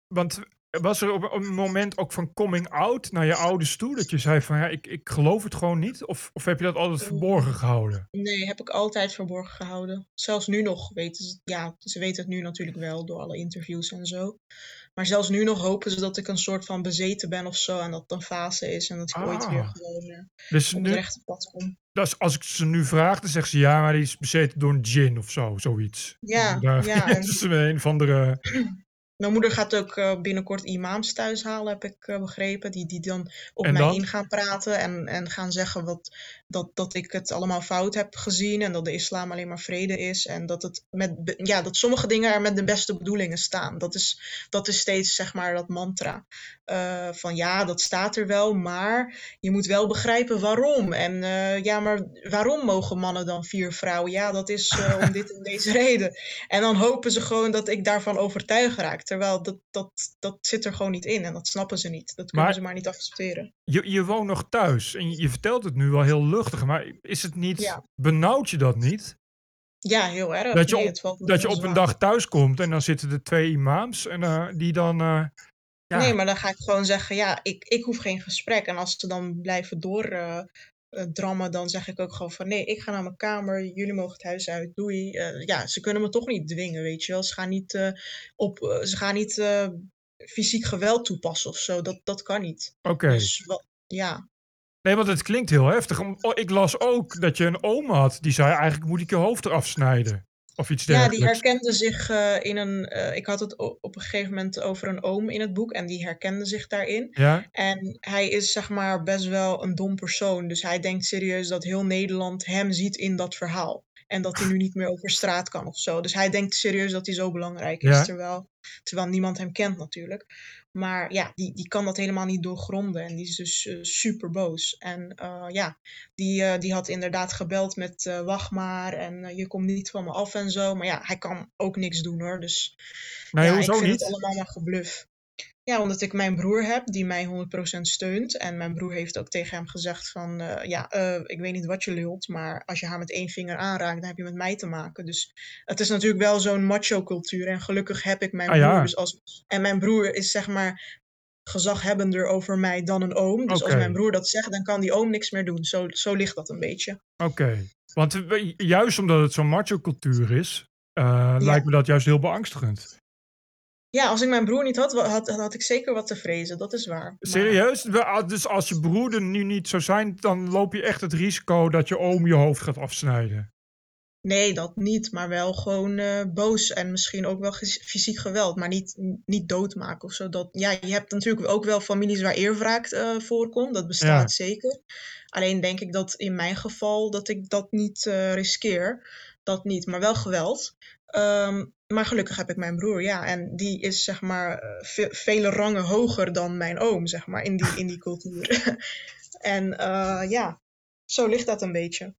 want was er op een moment ook van coming out naar je ouders toe? Dat je zei van ja, ik, ik geloof het gewoon niet? Of, of heb je dat altijd verborgen gehouden? Nee, heb ik altijd verborgen gehouden. Zelfs nu nog weten ze, ja, ze weten het nu natuurlijk wel door alle interviews en zo. Maar zelfs nu nog hopen ze dat ik een soort van bezeten ben of zo. En dat het een fase is en dat ik ah. ooit weer gewoon uh, dus op nu, het rechte pad kom. Dus als ik ze nu vraag, dan zeggen ze ja, maar die is bezeten door een gin of zo, zoiets. Ja, Daar, ja. [laughs] En... een van de Mijn moeder gaat ook uh, binnenkort imams thuis halen, heb ik uh, begrepen. Die, die dan op en mij dan? in gaan praten en, en gaan zeggen wat, dat, dat ik het allemaal fout heb gezien. En dat de islam alleen maar vrede is. En dat, het met, ja, dat sommige dingen er met de beste bedoelingen staan. Dat is, dat is steeds zeg maar dat mantra. Uh, van ja, dat staat er wel, maar je moet wel begrijpen waarom. En ja, maar waarom mogen mannen dan vier vrouwen? Ja, dat is om dit en deze [laughs] reden. En dan hopen ze gewoon dat ik daarvan overtuigd raak. Terwijl dat, dat, dat zit er gewoon niet in en dat snappen ze niet. Dat kunnen maar, ze maar niet accepteren. Je, je woont nog thuis en je, vertelt het nu wel heel luchtig, maar is het niet, ja. benauwd je dat niet? Ja, heel erg. Dat je op, dat je op een dag thuis komt en dan zitten er twee imams en uh, die dan... Uh, ja. Nee, maar dan ga ik gewoon zeggen, ja, ik, ik hoef geen gesprek. En als ze dan blijven door uh, uh, drammen, dan zeg ik ook gewoon van nee, ik ga naar mijn kamer, jullie mogen het huis uit, doei. Uh, ja, ze kunnen me toch niet dwingen, weet je wel. Ze gaan niet, uh, op, ze gaan niet fysiek geweld toepassen of zo. Dat, dat kan niet. Oké. Dus ja. Nee, want het klinkt heel heftig. Oh, Ik las ook dat je een oom had die zei eigenlijk moet ik je hoofd eraf snijden. Of iets Ja, die herkende zich eh, in een. eh, ik had het op een gegeven moment over een oom in het boek en die herkende zich daarin. Ja? En hij is zeg maar best wel een dom persoon. Dus hij denkt serieus dat heel Nederland hem ziet in dat verhaal. En dat hij nu niet meer over straat kan of zo. Dus hij denkt serieus dat hij zo belangrijk is. Ja. Terwijl, terwijl niemand hem kent natuurlijk. Maar ja, die, die kan dat helemaal niet doorgronden. En die is dus eh, super boos. En eh, ja, die, eh, die had inderdaad gebeld met wacht maar. En je komt niet van me af en zo. Maar ja, hij kan ook niks doen hoor. Dus Nee, ja, hoezo ik vind niet? het allemaal maar gebluff. Ja, omdat ik mijn broer heb die mij 100% steunt. En mijn broer heeft ook tegen hem gezegd van... eh, ja, eh, ik weet niet wat je lult, maar als je haar met één vinger aanraakt... dan heb je met mij te maken. Dus het is natuurlijk wel zo'n macho-cultuur. En gelukkig heb ik mijn Ah, ja. broer. Dus als, en mijn broer is zeg maar gezaghebbender over mij dan een oom. Dus als Oké. mijn broer dat zegt, dan kan die oom niks meer doen. Zo, zo ligt dat een beetje. Oké. Want eh, we- juist omdat het zo'n macho cultuur is, eh, Ja. lijkt me dat juist heel beangstigend. Ja, als ik mijn broer niet had, had, had ik zeker wat te vrezen. Dat is waar. Maar- Serieus? Ah, Dus als je broer er nu niet zou zijn, dan loop je echt het risico dat je oom je hoofd gaat afsnijden. Nee, dat niet, maar wel gewoon eh, boos en misschien ook wel fysiek geweld, maar niet, niet doodmaken of zo. Dat, ja, je hebt natuurlijk ook wel families waar eerwraak eh, voorkomt, dat bestaat zeker. Alleen denk ik dat in mijn geval dat ik dat niet eh, riskeer, dat niet, maar wel geweld. Ehm, maar gelukkig heb ik mijn broer, ja, en die is zeg maar eh, ve- vele rangen hoger dan mijn oom, zeg maar, in die, in die cultuur. [laughs] en eh, ja, zo ligt dat een beetje.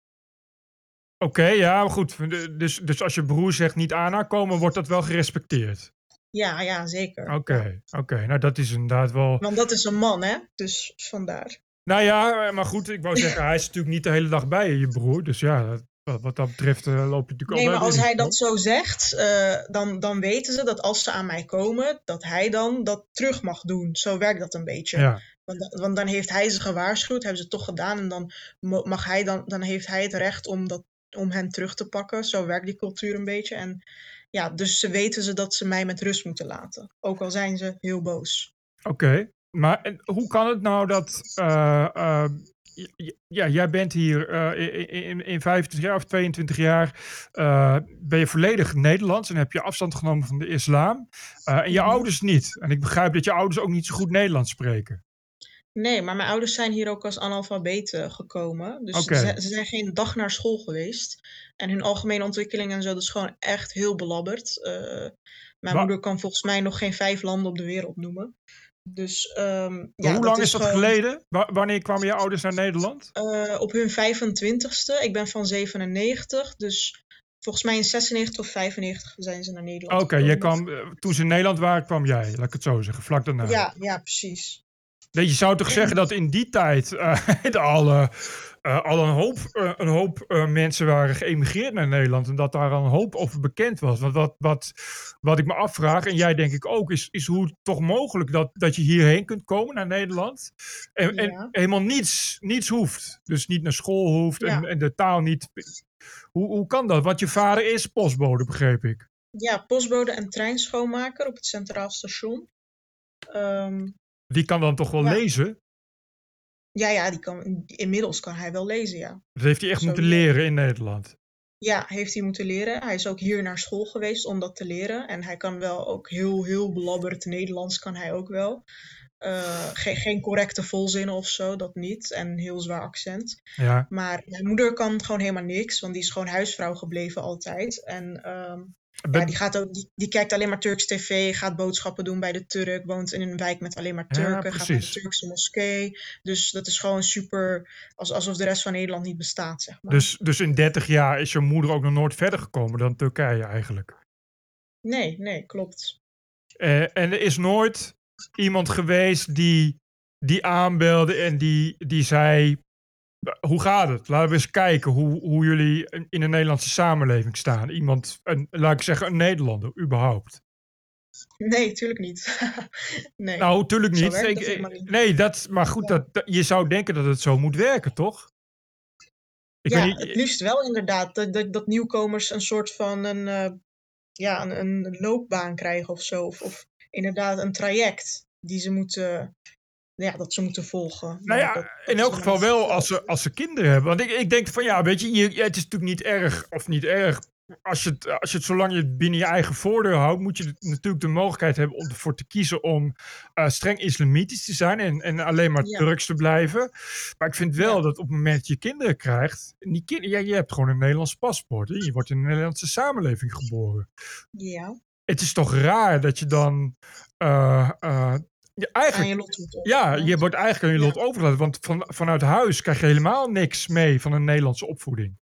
Oké, ja, goed. Dus, dus als je broer zegt niet aan haar komen, wordt dat wel gerespecteerd. Ja, ja, zeker. Oké, oké. Nou, dat is inderdaad wel... Want dat is een man, hè? Dus vandaar. Nou ja, maar goed, ik wou zeggen, hij is natuurlijk niet de hele dag bij je, je broer. Dus ja, dat- wat, wat dat betreft eh, loop je natuurlijk Nee, maar als hij dat zo zegt, eh, dan, dan weten ze dat als ze aan mij komen, dat hij dan dat terug mag doen. Zo werkt dat een beetje. Ja, Want, want dan heeft hij ze gewaarschuwd, hebben ze het toch gedaan. En dan, mag hij dan, dan heeft hij het recht om, dat, om hen terug te pakken. Zo werkt die cultuur een beetje. En ja, dus ze weten ze dat ze mij met rust moeten laten. Ook al zijn ze heel boos. oké. Maar en hoe kan het nou dat... eh, ja, jij bent hier eh, in, in, in 25 jaar of 22 jaar... eh, ben je volledig Nederlands en heb je afstand genomen van de islam. Eh, en je Mhm. ouders niet. En ik begrijp dat je ouders ook niet zo goed Nederlands spreken. Nee, maar mijn ouders zijn hier ook als analfabeet eh, gekomen. Dus ze, ze zijn geen dag naar school geweest. En hun algemene ontwikkeling en zo, dat is gewoon echt heel belabberd. Mijn moeder kan volgens mij nog geen vijf landen op de wereld noemen. Dus ehm, ja, Hoe lang is dat gewoon, geleden? Wa- wanneer kwamen je ouders naar Nederland? eh, op hun 25ste. Ik ben van 97, dus volgens mij in 96 of 95 zijn ze naar Nederland Oké, gekomen. kwam, eh, toen ze in Nederland waren, kwam jij, laat ik het zo zeggen, vlak daarna. Ja, ja, precies. Je zou toch zeggen dat in die tijd eh, [laughs] er al, eh, al een hoop, eh, een hoop eh, mensen waren geëmigreerd naar Nederland en dat daar al een hoop over bekend was. Want wat, wat, wat ik me afvraag, en jij denk ik ook, is, is hoe toch mogelijk dat, dat je hierheen kunt komen naar Nederland en, Ja. en helemaal niets, niets hoeft. Dus niet naar school hoeft en, Ja. en de taal niet. Hoe, hoe kan dat? Want je vader is postbode, begreep ik. Ja, postbode en treinschoonmaker op het Centraal Station. Ehm, Die kan dan toch wel Ja. lezen? Ja, ja, die kan, inmiddels kan hij wel lezen, ja. Dat heeft hij echt Zo, moeten ja. leren in Nederland. Ja, heeft hij moeten leren. Hij is ook hier naar school geweest om dat te leren. En hij kan wel ook heel, heel belabberd Nederlands kan hij ook wel. Eh, geen, geen correcte volzinnen of zo, dat niet. En heel zwaar accent. Ja. Maar mijn moeder kan gewoon helemaal niks, want die is gewoon huisvrouw gebleven altijd. En ehm, ja, die, gaat ook, die, die kijkt alleen maar Turks tv, gaat boodschappen doen bij de Turk, woont in een wijk met alleen maar Ja, Turken, gaat naar de. Turkse moskee. Dus dat is gewoon super, als, alsof de rest van Nederland niet bestaat, zeg maar. Dus, dus in 30 jaar is je moeder ook nog nooit verder gekomen dan Turkije eigenlijk. Nee, nee, klopt. Eh, en er is nooit iemand geweest die, die aanbelde en die, die zei... Hoe gaat het? Laten we eens kijken hoe, hoe jullie in- de Nederlandse samenleving staan. Iemand, een, laat ik zeggen, een Nederlander, überhaupt. Nee, tuurlijk niet. [laughs] nee. Nou, tuurlijk niet. werkt Ik- dat ik- helemaal niet. nee, dat, maar goed, dat, dat- je zou denken dat het zo moet werken, toch? Ik ja, niet, het liefst wel inderdaad. Dat, dat, dat nieuwkomers een soort van een, eh, ja, een, een loopbaan krijgen of zo. Of, of inderdaad een traject die ze moeten, ja, dat ze moeten volgen. Nou ja, dat, dat in elk geval wel als ze, als ze kinderen hebben. Want ik, ik denk van ja, weet je, het is natuurlijk niet erg, of niet erg. Als je, het, als je het zolang je het binnen je eigen voordeur houdt, moet je natuurlijk de mogelijkheid hebben om ervoor te kiezen om eh, streng islamitisch te zijn en, en alleen maar Ja, Turks te blijven. Maar ik vind wel ja, dat op het moment dat je kinderen krijgt, die kind, ja, je hebt gewoon een Nederlands paspoort. Hè? Je wordt in een Nederlandse samenleving geboren. ja. Het is toch raar dat je dan eh, Aan eigenlijk je lot ja, je wordt eigenlijk aan je Ja. lot overgelaten. Want van, vanuit huis krijg je helemaal niks mee van een Nederlandse opvoeding.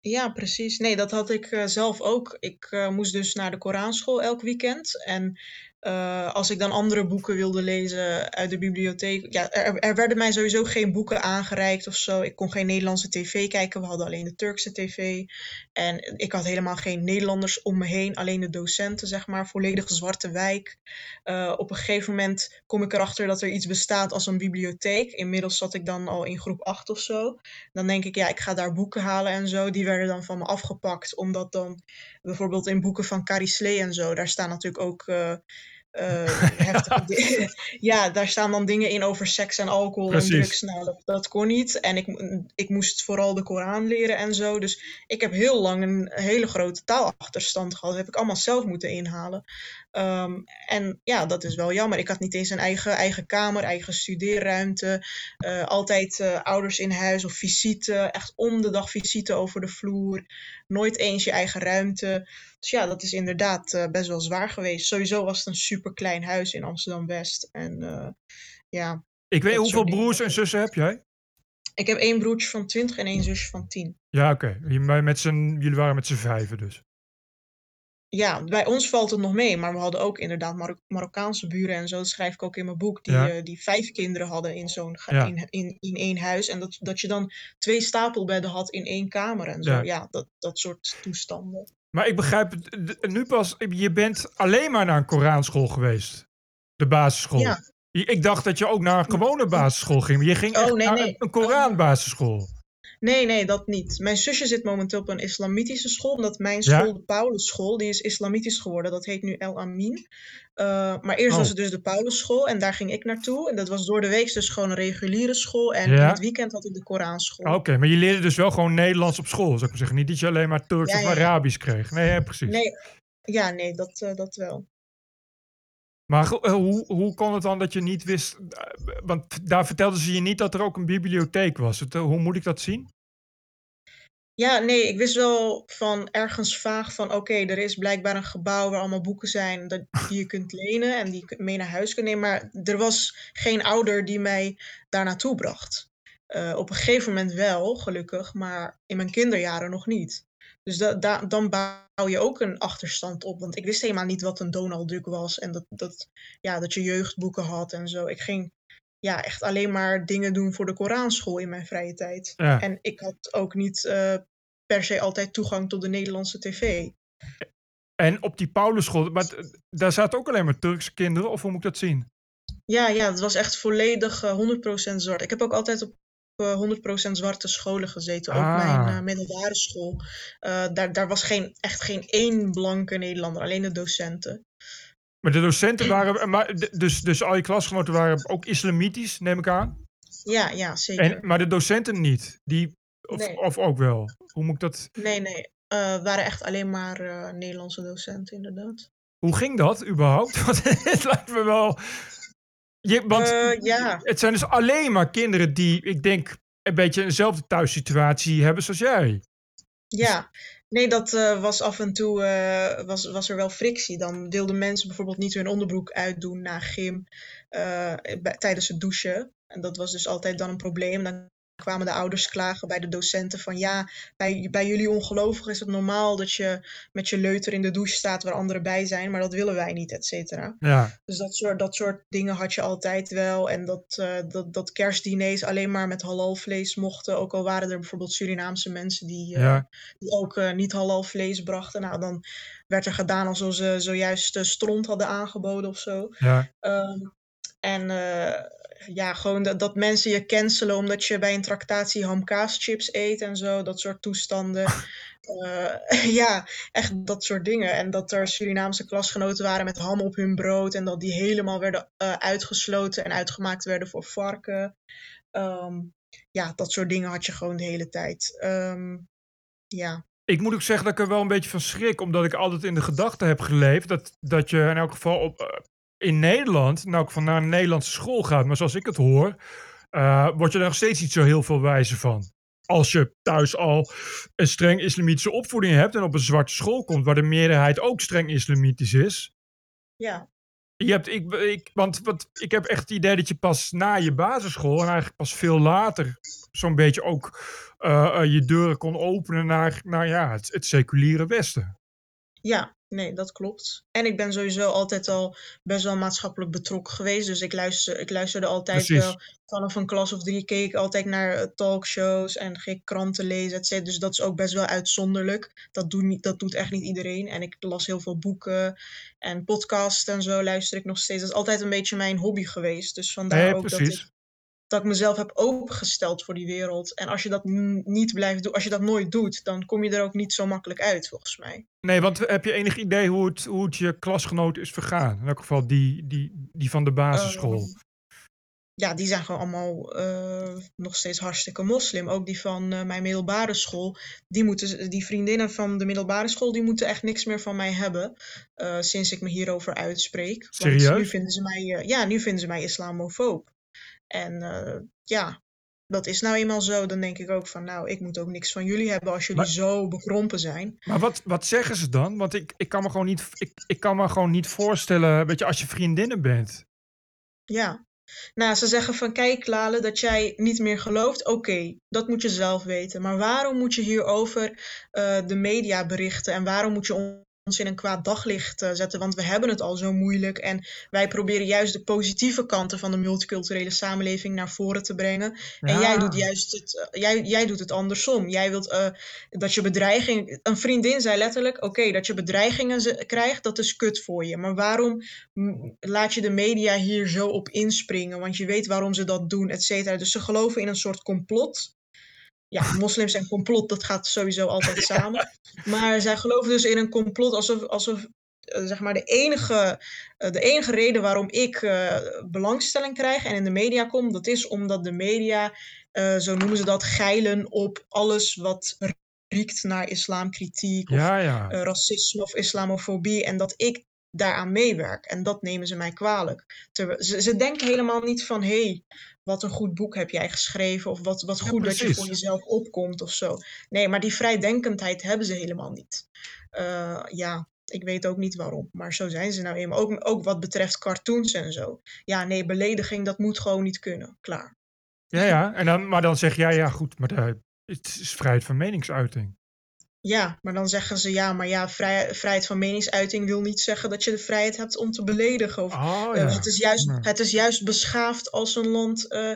Ja, precies. Nee, dat had ik eh, zelf ook. Ik eh, moest dus naar de Koranschool elk weekend. En eh, als ik dan andere boeken wilde lezen uit de bibliotheek. Ja, er, er werden mij sowieso geen boeken aangereikt of zo. Ik kon geen Nederlandse tv kijken. We hadden alleen de Turkse tv. En ik had helemaal geen Nederlanders om me heen. Alleen de docenten, zeg maar. Volledig zwarte wijk. Eh, op een gegeven moment kom ik erachter dat er iets bestaat als een bibliotheek. Inmiddels zat ik dan al in groep 8 of zo. Dan denk ik, ja, ik ga daar boeken halen en zo. Die werden dan van me afgepakt. Omdat dan bijvoorbeeld in boeken van Carrie en zo, daar staan natuurlijk ook eh, eh, heftige. [laughs] [laughs] Ja, daar staan dan dingen in over seks en alcohol en drugs. Nou, dat, dat kon niet. En ik, ik moest vooral de Koran leren en zo. Dus ik heb heel lang een hele grote taalachterstand gehad. Dat heb ik allemaal zelf moeten inhalen. Ehm, en ja, dat is wel jammer. Ik had niet eens een eigen, eigen kamer, eigen studeerruimte. eh, altijd eh, ouders in huis of visite. Echt om de dag visite over de vloer. Nooit eens je eigen ruimte. Dus ja, dat is inderdaad eh, best wel zwaar geweest. Sowieso was het een super klein huis in Amsterdam West. En ja, Ik weet hoeveel dingen. broers en zussen heb jij? Ik heb één broertje van 20 en één zusje van 10. Ja, oké. Z'n- Jullie waren met z'n vijven dus. Ja, bij ons valt het nog mee, maar we hadden ook inderdaad Marok- Marokkaanse buren en zo. Dat schrijf ik ook in mijn boek, die, Ja, eh, die vijf kinderen hadden in zo'n ja, in, in, in één huis. En dat, dat je dan twee stapelbedden had in één kamer en zo. ja. Ja, dat, dat soort toestanden. Maar ik begrijp nu pas. Je bent alleen maar naar een Koranschool geweest. De basisschool. Ja. Ik dacht dat je ook naar een gewone basisschool ging. Maar je ging echt Oh, nee, naar een, nee. een Koranbasisschool. Nee, nee, dat niet. Mijn zusje zit momenteel op een islamitische school, omdat mijn Ja? school, de Paulusschool, die is islamitisch geworden. Dat heet nu El Amin. Eh, maar eerst was Oh, het dus de Paulusschool en daar ging ik naartoe. En dat was door de week dus gewoon een reguliere school. En in het weekend had ik de Koranschool. Oké, maar je leerde dus wel gewoon Nederlands op school, zou ik maar zeggen. Niet dat je alleen maar Turks Ja, of. Arabisch kreeg. Nee, precies. Nee, ja, nee, dat, eh, dat wel. Maar eh, hoe, hoe kon het dan dat je niet wist... eh, Want daar vertelden ze je niet dat er ook een bibliotheek was. Het, eh, hoe moet ik dat zien? Ja, nee, ik wist wel van ergens vaag van oké, er is blijkbaar een gebouw waar allemaal boeken zijn dat, die je kunt lenen en die je mee naar huis kunt nemen. Maar er was geen ouder die mij daar naartoe bracht. Eh, op een gegeven moment wel, gelukkig, maar in mijn kinderjaren nog niet. Dus da, da, dan bouw je ook een achterstand op. Want ik wist helemaal niet wat een Donald Duck was en dat, dat, ja, dat je jeugdboeken had en zo. Ik ging ja, echt alleen maar dingen doen voor de Koranschool in mijn vrije tijd. Ja. En ik had ook niet eh, per se altijd toegang tot de Nederlandse tv. En op die Paulusschool, maar daar zaten ook alleen maar Turkse kinderen, of hoe moet ik dat zien? Ja, ja, het was echt volledig eh 100% zwart. Ik heb ook altijd op eh 100% zwarte scholen gezeten. Ook mijn Ah, eh, middelbare school. Eh, daar, daar was geen, echt geen één blanke Nederlander, alleen de docenten. maar de docenten waren, maar, dus, dus al je klasgenoten waren ook islamitisch, neem ik aan. Ja, ja, En, zeker. maar de docenten niet, die, of, Nee, of ook wel. Hoe moet ik dat, nee, nee. Eh, het waren echt alleen maar eh, Nederlandse docenten, inderdaad. hoe ging dat überhaupt? [laughs] Want het lijkt me wel, je, want Eh, ja, het zijn dus alleen maar kinderen die, ik denk, een beetje eenzelfde thuissituatie hebben zoals jij. Ja, nee, dat eh, was af en toe eh, was, was er wel frictie. Dan wilden mensen bijvoorbeeld niet hun onderbroek uitdoen na gym bij- tijdens het douchen. En dat was dus altijd dan een probleem. Dan kwamen de ouders klagen bij de docenten van ja, bij, bij jullie ongelovigen is het normaal dat je met je leuter in de douche staat waar anderen bij zijn, maar dat willen wij niet, et cetera. ja, Dus dat soort, dat soort dingen had je altijd wel. En dat, eh, dat, dat kerstdiners alleen maar met halal vlees mochten. Ook al waren er bijvoorbeeld Surinaamse mensen die, eh, ja, die ook eh, niet halal vlees brachten. Nou, dan werd er gedaan alsof ze zojuist stront hadden aangeboden of zo. ja, Ehm, en ja, gewoon dat, dat mensen je cancelen omdat je bij een tractatie hamkaaschips eet en zo, dat soort toestanden. [laughs] Eh, [laughs] ja, echt dat soort dingen. En dat er Surinaamse klasgenoten waren met ham op hun brood en dat die helemaal werden uh, uitgesloten en uitgemaakt werden voor varken. Ehm, ja, dat soort dingen had je gewoon de hele tijd. Ehm, ja. Ik moet ook zeggen dat ik er wel een beetje van schrik, omdat ik altijd in de gedachte heb geleefd dat, dat je in elk geval op, eh, in Nederland, nou van naar een Nederlandse school gaat, maar zoals ik het hoor, uh, word je er nog steeds niet zo heel veel wijzer van. Als je thuis al een streng islamitische opvoeding hebt en op een zwarte school komt, waar de meerderheid ook streng islamitisch is. Ja. Je hebt, ik, ik, want wat, ik heb echt het idee dat je pas na je basisschool en eigenlijk pas veel later zo'n beetje ook uh, uh, je deuren kon openen naar, naar ja, het, het seculiere Westen. Ja, nee, dat klopt. En ik ben sowieso altijd al best wel maatschappelijk betrokken geweest. Dus ik, luister, ik luisterde altijd Precies. wel vanaf een klas of drie keek ik altijd naar eh, talkshows en ging kranten lezen, et cetera. Dus dat is ook best wel uitzonderlijk. Dat, doet niet, dat doet echt niet iedereen. En ik las heel veel boeken en podcasts en zo luister ik nog steeds. Dat is altijd een beetje mijn hobby geweest. Dus vandaar Nee, ook dat ik, dat ik mezelf heb opengesteld voor die wereld. En als je dat niet blijft doen, als je dat nooit doet, dan kom je er ook niet zo makkelijk uit, volgens mij. Nee, want heb je enig idee hoe het, hoe het je klasgenoot is vergaan? In elk geval die, die, die van de basisschool. Ehm, ja, die zijn gewoon allemaal eh, nog steeds hartstikke moslim. Ook die van eh, mijn middelbare school. Die, moeten, die vriendinnen van de middelbare school, die moeten echt niks meer van mij hebben. eh, sinds ik me hierover uitspreek. Want nu Serieus? vinden ze mij, ja, nu vinden ze mij islamofoob. En eh, ja, dat is nou eenmaal zo. Dan denk ik ook van, nou, ik moet ook niks van jullie hebben als jullie Maar, zo bekrompen zijn. maar wat, wat zeggen ze dan? Want ik, ik, kan me gewoon niet, ik, ik kan me gewoon niet voorstellen, weet je, als je vriendinnen bent. Ja. Nou, ze zeggen van kijk Lale, dat jij niet meer gelooft. Oké, dat moet je zelf weten. Maar waarom moet je hierover eh, de media berichten? En waarom moet je ons in een kwaad daglicht eh, zetten? Want we hebben het al zo moeilijk. En wij proberen juist de positieve kanten van de multiculturele samenleving naar voren te brengen. En jij doet juist het, eh, jij, jij doet het andersom. Jij wilt eh, dat je bedreiging. Een vriendin zei letterlijk: Oké, dat je bedreigingen krijgt, dat is kut voor je. Maar waarom laat je de media hier zo op inspringen? Want je weet waarom ze dat doen, et cetera. Dus ze geloven in een soort complot. Ja, moslims en complot, dat gaat sowieso altijd [laughs] samen. Maar zij geloven dus in een complot alsof, alsof eh, zeg maar de enige, eh, de enige reden waarom ik eh, belangstelling krijg en in de media kom, dat is omdat de media, zo noemen ze dat, geilen op alles wat riekt naar islamkritiek of ja, ja. racisme of islamofobie en dat ik daaraan meewerk. En dat nemen ze mij kwalijk. Terwijl, ze, ze denken helemaal niet van, hé, hey, wat een goed boek heb jij geschreven of wat, wat Ja, goed dat je voor jezelf opkomt of zo. Nee, maar die vrijdenkendheid hebben ze helemaal niet. Eh, ja, ik weet ook niet waarom, maar zo zijn ze nou eenmaal. Ook, ook wat betreft cartoons en zo. Ja, nee, belediging, dat moet gewoon niet kunnen. Klaar. Ja, ja. En dan, maar dan zeg jij, ja goed, maar daar, het is vrijheid van meningsuiting. Ja, maar dan zeggen ze ja, maar ja, vrij, vrijheid van meningsuiting wil niet zeggen dat je de vrijheid hebt om te beledigen. Of Oh eh, ja. het, is juist, het is juist beschaafd als een land eh,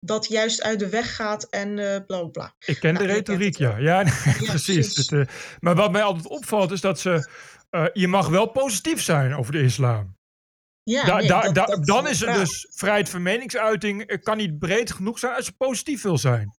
dat juist uit de weg gaat en eh bla bla. Ik ken de Nou, retoriek, ja. Ja, [laughs] precies. Het, maar wat mij altijd opvalt is dat ze, je mag wel positief zijn over de islam. Ja, Da, nee, da, dat, da- dat is dan is er dus vrijheid van meningsuiting kan niet breed genoeg zijn als je positief wil zijn.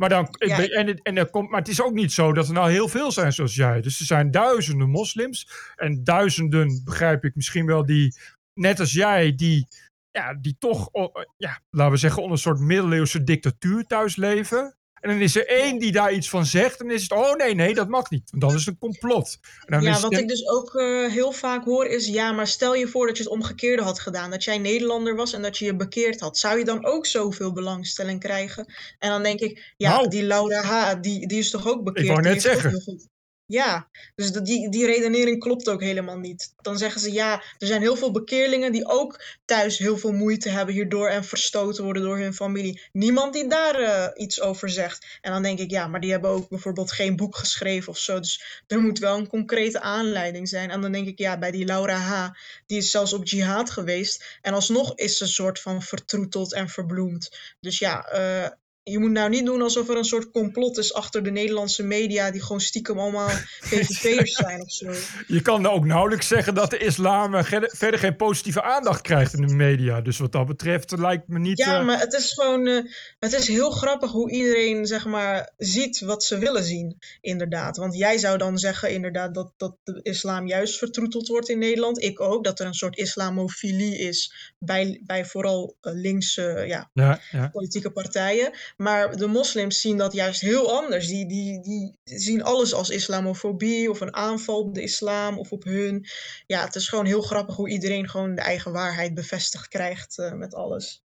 Maar, dan, ik Ja, ben, en, het, en er komt, maar het is ook niet zo dat er nou heel veel zijn zoals jij. Dus er zijn duizenden moslims. En duizenden, begrijp ik misschien wel, die net als jij, die, ja, die toch, ja, laten we zeggen, onder een soort middeleeuwse dictatuur thuis leven. En dan is er één die daar iets van zegt. En dan is het, oh nee, nee, dat mag niet. Want dan is het een complot. En dan Ja, wat het, ik dus ook eh, heel vaak hoor is, ja, maar stel je voor dat je het omgekeerde had gedaan, dat jij Nederlander was en dat je je bekeerd had, zou je dan ook zoveel belangstelling krijgen? En dan denk ik, ja, nou, die Laura H., die, die is toch ook ik bekeerd, wou die net zeggen. Ja, dus die, die redenering klopt ook helemaal niet. Dan zeggen ze, ja, er zijn heel veel bekeerlingen die ook thuis heel veel moeite hebben hierdoor en verstoten worden door hun familie. Niemand die daar eh, iets over zegt. En dan denk ik, ja, maar die hebben ook bijvoorbeeld geen boek geschreven of zo. Dus er moet wel een concrete aanleiding zijn. En dan denk ik, ja, bij die Laura H., die is zelfs op jihad geweest. En alsnog is ze een soort van vertroeteld en verbloemd. Dus ja, eh, je moet nou niet doen alsof er een soort complot is achter de Nederlandse media die gewoon stiekem allemaal [laughs] PVV'ers zijn of zo. Je kan ook nauwelijks zeggen dat de islam verder geen positieve aandacht krijgt in de media. Dus wat dat betreft lijkt me niet... Ja, eh, maar het is gewoon, eh, het is heel grappig hoe iedereen zeg maar ziet wat ze willen zien, inderdaad. Want jij zou dan zeggen inderdaad dat, dat de islam juist vertroeteld wordt in Nederland. Ik ook, dat er een soort islamofilie is bij, bij vooral eh, linkse ja, ja, ja. politieke partijen. Maar de moslims zien dat juist heel anders. Die, die, die zien alles als islamofobie of een aanval op de islam of op hun. Ja, het is gewoon heel grappig hoe iedereen gewoon de eigen waarheid bevestigd krijgt eh, met alles.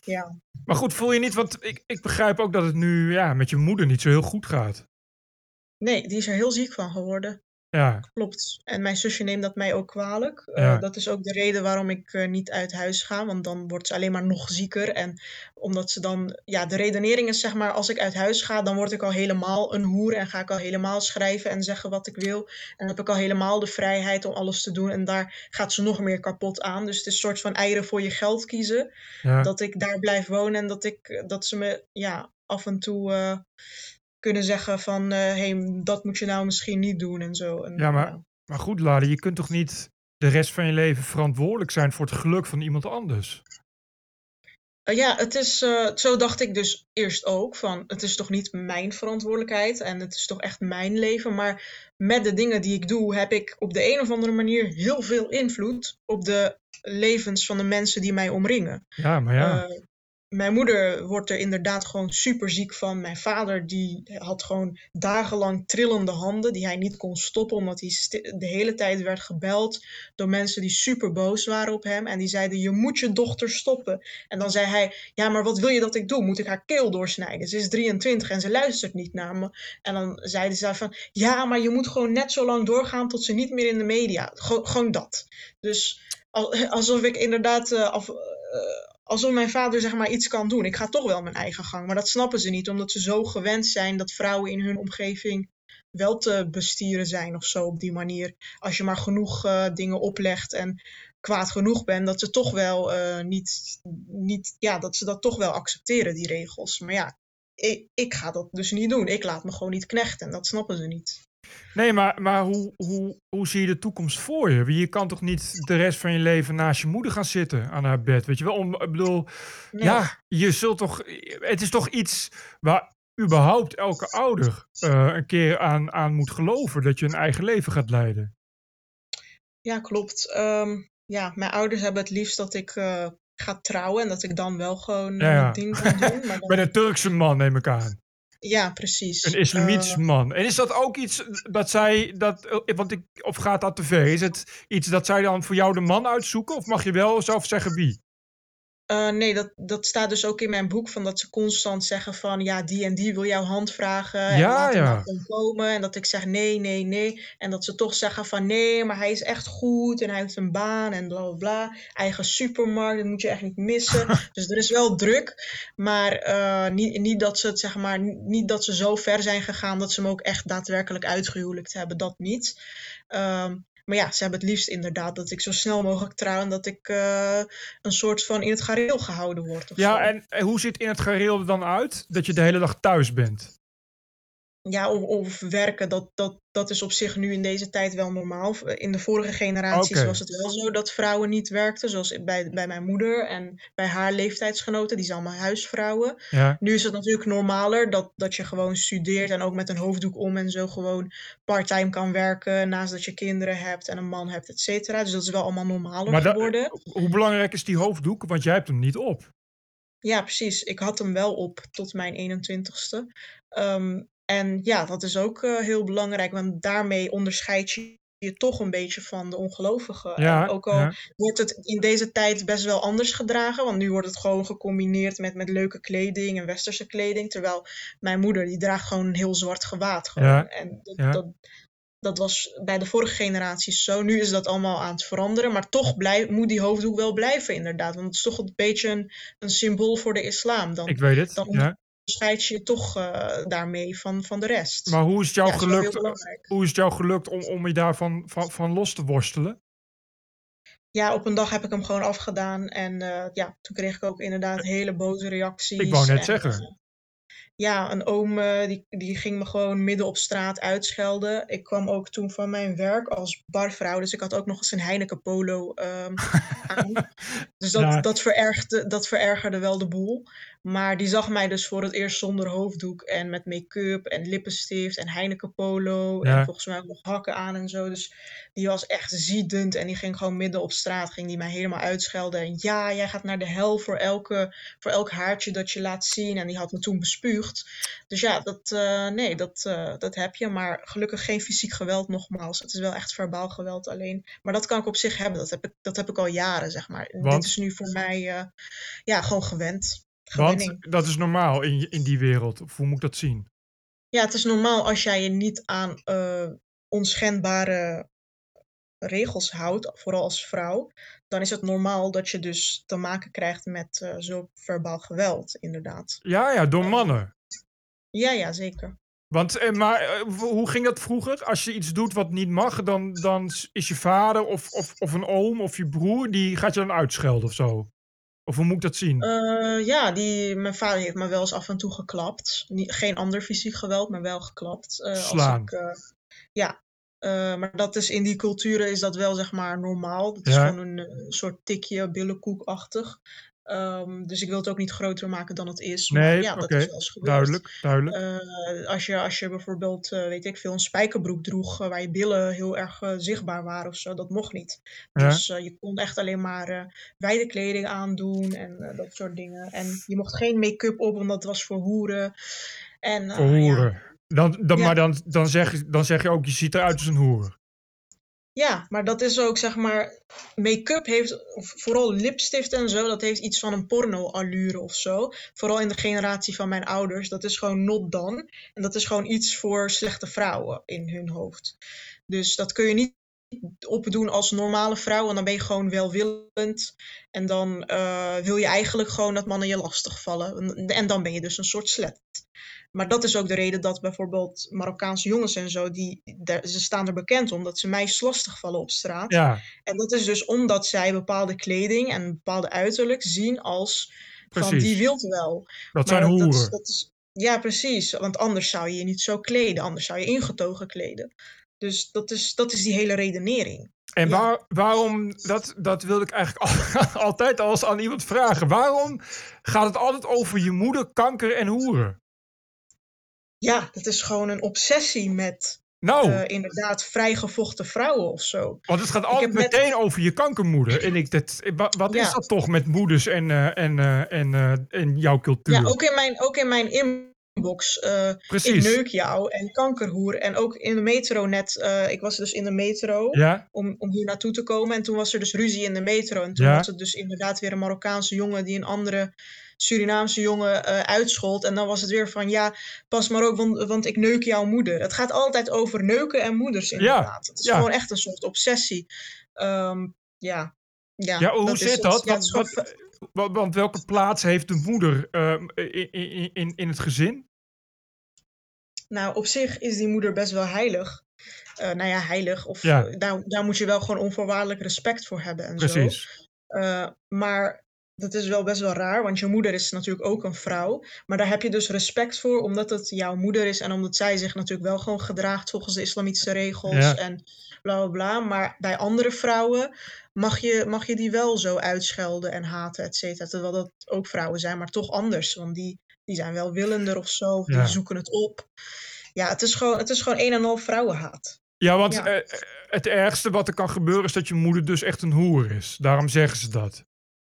Ja. Maar goed, voel je niet, want ik, ik begrijp ook dat het nu ja, met je moeder niet zo heel goed gaat. Nee, die is er heel ziek van geworden. Ja, Klopt. En mijn zusje neemt dat mij ook kwalijk. Eh, dat is ook de reden waarom ik eh, niet uit huis ga, want dan wordt ze alleen maar nog zieker. En omdat ze dan, ja, de redenering is zeg maar, als ik uit huis ga, dan word ik al helemaal een hoer en ga ik al helemaal schrijven en zeggen wat ik wil. En heb ik al helemaal de vrijheid om alles te doen. En daar gaat ze nog meer kapot aan. Dus het is een soort van eieren voor je geld kiezen. ja. Dat ik daar blijf wonen en dat, ik, dat ze me ja, af en toe eh, kunnen zeggen van, hé, hey, dat moet je nou misschien niet doen en zo. En, Ja, maar- maar goed, Lade, je kunt toch niet de rest van je leven verantwoordelijk zijn voor het geluk van iemand anders? Uh, ja, het is, uh, zo dacht ik dus eerst ook. Van, het is toch niet mijn verantwoordelijkheid en het is toch echt mijn leven. Maar met de dingen die ik doe, heb ik op de een of andere manier heel veel invloed op de levens van de mensen die mij omringen. Ja, maar ja. Uh, mijn moeder wordt er inderdaad gewoon super ziek van. Mijn vader die had gewoon dagenlang trillende handen die hij niet kon stoppen omdat hij de hele tijd werd gebeld door mensen die super boos waren op hem en die zeiden je moet je dochter stoppen. En dan zei hij ja maar wat wil je dat ik doe? Moet ik haar keel doorsnijden? Ze is 23 en ze luistert niet naar me. En dan zeiden zij van ja maar je moet gewoon net zo lang doorgaan tot ze niet meer in de media. Go gewoon dat. Dus alsof ik inderdaad uh, af, alsof mijn vader zeg maar iets kan doen. Ik ga toch wel mijn eigen gang. Maar dat snappen ze niet, omdat ze zo gewend zijn dat vrouwen in hun omgeving wel te bestieren zijn of zo op die manier. Als je maar genoeg uh, dingen oplegt en kwaad genoeg bent, dat ze toch wel uh, niet, niet, ja, dat ze dat toch wel accepteren, die regels. Maar ja, ik, ik ga dat dus niet doen. Ik laat me gewoon niet knechten. Dat snappen ze niet. Nee, maar, maar hoe, hoe, hoe zie je de toekomst voor je? Je kan toch niet de rest van je leven naast je moeder gaan zitten aan haar bed? Weet je wel? Om, ik bedoel, nee. ja, je zult toch. Het is toch iets waar überhaupt elke ouder uh, een keer aan, aan moet geloven dat je een eigen leven gaat leiden. Ja, klopt. Um, ja, mijn ouders hebben het liefst dat ik uh, ga trouwen en dat ik dan wel gewoon ja, ja. ding kan doen. Maar [laughs] dan... Bij een Turkse man, neem ik aan. Ja, precies. Een islamitisch uh, man. En is dat ook iets dat zij, dat, want ik, of gaat dat te ver? Is het iets dat zij dan voor jou de man uitzoeken? Of mag je wel zelf zeggen wie? Uh, nee, dat, dat staat dus ook in mijn boek. Van dat ze constant zeggen van ja, die en die wil jouw hand vragen. En Ja, laat hem ja. komen. En dat ik zeg nee, nee, nee. En dat ze toch zeggen van nee, maar hij is echt goed. En hij heeft een baan en bla bla bla. Eigen supermarkt, dat moet je echt niet missen. [laughs] dus er is wel druk. Maar uh, niet, niet dat ze het zeg maar, niet dat ze zo ver zijn gegaan dat ze me ook echt daadwerkelijk uitgehuwelijkt hebben. Dat niet. Um, maar ja, ze hebben het liefst inderdaad dat ik zo snel mogelijk trouw en dat ik uh, een soort van in het gareel gehouden word. Ja, zo. en hoe ziet in het gareel er dan uit? Dat je de hele dag thuis bent. Ja, of, of werken, dat, dat, dat is op zich nu in deze tijd wel normaal. In de vorige generaties was het wel zo dat vrouwen niet werkten, zoals bij, bij mijn moeder en bij haar leeftijdsgenoten, die zijn allemaal huisvrouwen. Ja. Nu is het natuurlijk normaler dat, dat je gewoon studeert en ook met een hoofddoek om en zo gewoon parttime kan werken naast dat je kinderen hebt en een man hebt, et cetera. Dus dat is wel allemaal normaler Maar geworden. hoe belangrijk is die hoofddoek? Want jij hebt hem niet op. Ja, precies. Ik had hem wel op tot mijn 21ste. Ehm, en ja, dat is ook eh, heel belangrijk, want daarmee onderscheid je je toch een beetje van de ongelovigen. Ja, ook al ja. wordt het in deze tijd best wel anders gedragen, want nu wordt het gewoon gecombineerd met, met leuke kleding en westerse kleding. Terwijl mijn moeder, die draagt gewoon een heel zwart gewaad. Gewoon. Ja, En dat, ja. dat, dat was bij de vorige generaties zo. Nu is dat allemaal aan het veranderen. Maar toch blijf, moet die hoofddoek wel blijven, inderdaad. Want het is toch een beetje een, een symbool voor de islam. Dan Ik weet het. dan Onderscheid je toch eh, daarmee van, van de rest. Maar hoe is het jou Ja, gelukt, hoe is het jou gelukt om, om je daarvan van, van los te worstelen? Ja, op een dag heb ik hem gewoon afgedaan. En eh, ja, toen kreeg ik ook inderdaad hele boze reacties. Ik wou net en, zeggen. eh, ja, een oom, eh, die die ging me gewoon midden op straat uitschelden. Ik kwam ook toen van mijn werk als barvrouw, dus ik had ook nog eens een Heineken polo, ehm, [laughs] aan. Dus dat dat verergde dat verergerde wel de boel. Maar die zag mij dus voor het eerst zonder hoofddoek en met make-up en lippenstift en Heineken polo en volgens mij ook nog hakken aan en zo. Dus die was echt ziedend en die ging gewoon midden op straat ging die mij helemaal uitschelden. En ja, jij gaat naar de hel voor elke voor elk haartje dat je laat zien. En die had me toen bespuugd. Dus ja, dat, eh, nee, dat, eh, dat heb je. Maar gelukkig geen fysiek geweld nogmaals. Het is wel echt verbaal geweld alleen. Maar dat kan ik op zich hebben. Dat heb ik, dat heb ik al jaren, zeg maar. Dit is nu voor mij eh, ja, gewoon gewend. Want dat is normaal in, in die wereld. Of hoe moet ik dat zien? Ja, het is normaal als jij je niet aan eh, onschendbare regels houdt, vooral als vrouw, dan is het normaal dat je dus te maken krijgt met uh, zo verbaal geweld, inderdaad. Ja, ja, door mannen. Ja, ja, zeker. Want, eh, maar hoe ging dat vroeger? Als je iets doet wat niet mag, dan, dan is je vader of, of, of een oom of je broer, die gaat je dan uitschelden of zo? Of hoe moet ik dat zien? Uh, ja, die, mijn vader heeft me wel eens af en toe geklapt. Geen ander fysiek geweld, maar wel geklapt. Uh, Slaan. Als ik, uh, ja, maar dat is in die culturen is dat wel zeg maar normaal. Dat is Ja. gewoon een, een soort tikje, billenkoekachtig. Um, dus ik wil het ook niet groter maken dan het is. Nee, ja, dat is wel eens gebeurd. duidelijk, duidelijk. Uh, als, je, als je bijvoorbeeld, uh, weet ik veel, een spijkerbroek droeg uh, waar je billen heel erg zichtbaar waren of zo, dat mocht niet. Ja. Dus je kon echt alleen maar wijde kleding aandoen en dat soort dingen. En je mocht geen make-up op, want dat was voor hoeren. En, Voor hoeren. Ja, Dan, dan, Ja. Maar dan, dan, zeg, je- dan zeg je ook, je ziet eruit als een hoer. Ja, maar dat is ook, zeg maar, make-up heeft, vooral lipstift en zo, dat heeft iets van een porno-allure of zo. Vooral in de generatie van mijn ouders. Dat is gewoon not done. En dat is gewoon iets voor slechte vrouwen in hun hoofd. Dus dat kun je niet opdoen als normale vrouw, want dan ben je gewoon welwillend. En dan eh, wil je eigenlijk gewoon dat mannen je lastigvallen. En- En dan ben je dus een soort slet. Maar dat is ook de reden dat bijvoorbeeld Marokkaanse jongens en zo, die, daar- ze staan er bekend om dat ze meisjes lastigvallen op straat. Ja, En dat is dus omdat zij bepaalde kleding en bepaalde uiterlijk zien als van die wilt wel. dat zijn dat hoeren. dat is, ja, precies. Want anders zou je je niet zo kleden. Anders zou je ingetogen kleden. Dus dat is, dat is die hele redenering. En ja. waar, waarom, dat, dat wilde ik eigenlijk al- [laughs] altijd al eens aan iemand vragen. Waarom gaat het altijd over je moeder, kanker en hoeren? Ja, dat is gewoon een obsessie met Nou, eh, inderdaad vrijgevochten vrouwen of zo. want het gaat altijd meteen over je kankermoeder. En ik, dat, wa- wat is Ja. dat toch met moeders en, eh, en, eh, en, en jouw cultuur? Ja, ook in mijn, ook in mijn eh, ik neuk jou en kankerhoer. En ook in de metro net. eh, ik was dus in de metro. Ja, om, om hier naartoe te komen. En toen was er dus ruzie in de metro. En toen Ja. was het dus inderdaad weer een Marokkaanse jongen die een andere Surinaamse jongen eh, uitschold. En dan was het weer van ja, pas maar op, want, want ik neuk jouw moeder. Het gaat altijd over neuken en moeders inderdaad. het is gewoon echt een soort obsessie. Ehm, ja. Ja, ja hoe dat zit dat? Is wat, want, welke plaats heeft de moeder ehm, in, in, in, in het gezin? Nou, op zich is die moeder best wel heilig. Eh, nou ja, heilig. Of Ja. daar, daar moet je wel gewoon onvoorwaardelijk respect voor hebben en zo. Precies. Eh, maar dat is wel best wel raar, want je moeder is natuurlijk ook een vrouw. Maar daar heb je dus respect voor, omdat het jouw moeder is en omdat zij zich natuurlijk wel gewoon gedraagt volgens de islamitische regels Ja. en bla bla bla. Maar bij andere vrouwen mag je, mag je die wel zo uitschelden en haten, et cetera. Terwijl dat ook vrouwen zijn, maar toch anders, want die, die zijn wel willender of zo, of Ja. die zoeken het op. Ja, het is gewoon, het is gewoon een en al vrouwenhaat. Ja, want Ja. eh, het ergste wat er kan gebeuren is dat je moeder dus echt een hoer is. Daarom zeggen ze dat.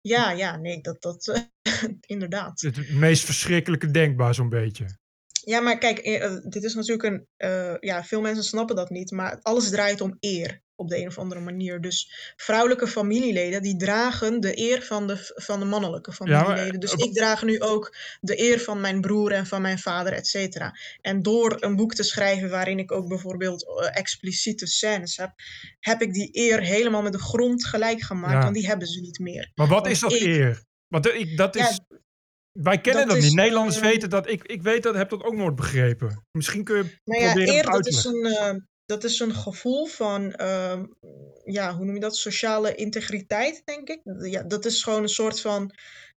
Ja, ja, nee, dat, dat [laughs] inderdaad. Het, meest verschrikkelijke denkbaar zo'n beetje. Ja, maar kijk, eh, dit is natuurlijk een. eh, ja, veel mensen snappen dat niet, maar alles draait om eer op de een of andere manier. Dus vrouwelijke familieleden die dragen de eer van de, van de mannelijke familieleden. dus eh, ik draag nu ook de eer van mijn broer en van mijn vader, et cetera. En door een boek te schrijven waarin ik ook bijvoorbeeld eh, expliciete scènes heb, heb ik die eer helemaal met de grond gelijk gemaakt, Ja. want die hebben ze niet meer. Maar wat Want is dat ik- eer? Want eh, ik, dat Ja, is. Wij kennen dat dat, is, niet. Nederlanders weten dat. Ik, ik weet dat, heb dat ook nooit begrepen. Misschien kun je Nou ja, proberen eer, uit is, een, dat is een gevoel van, ehm, ja, hoe noem je dat? Sociale integriteit, denk ik. Ja, dat is gewoon een soort van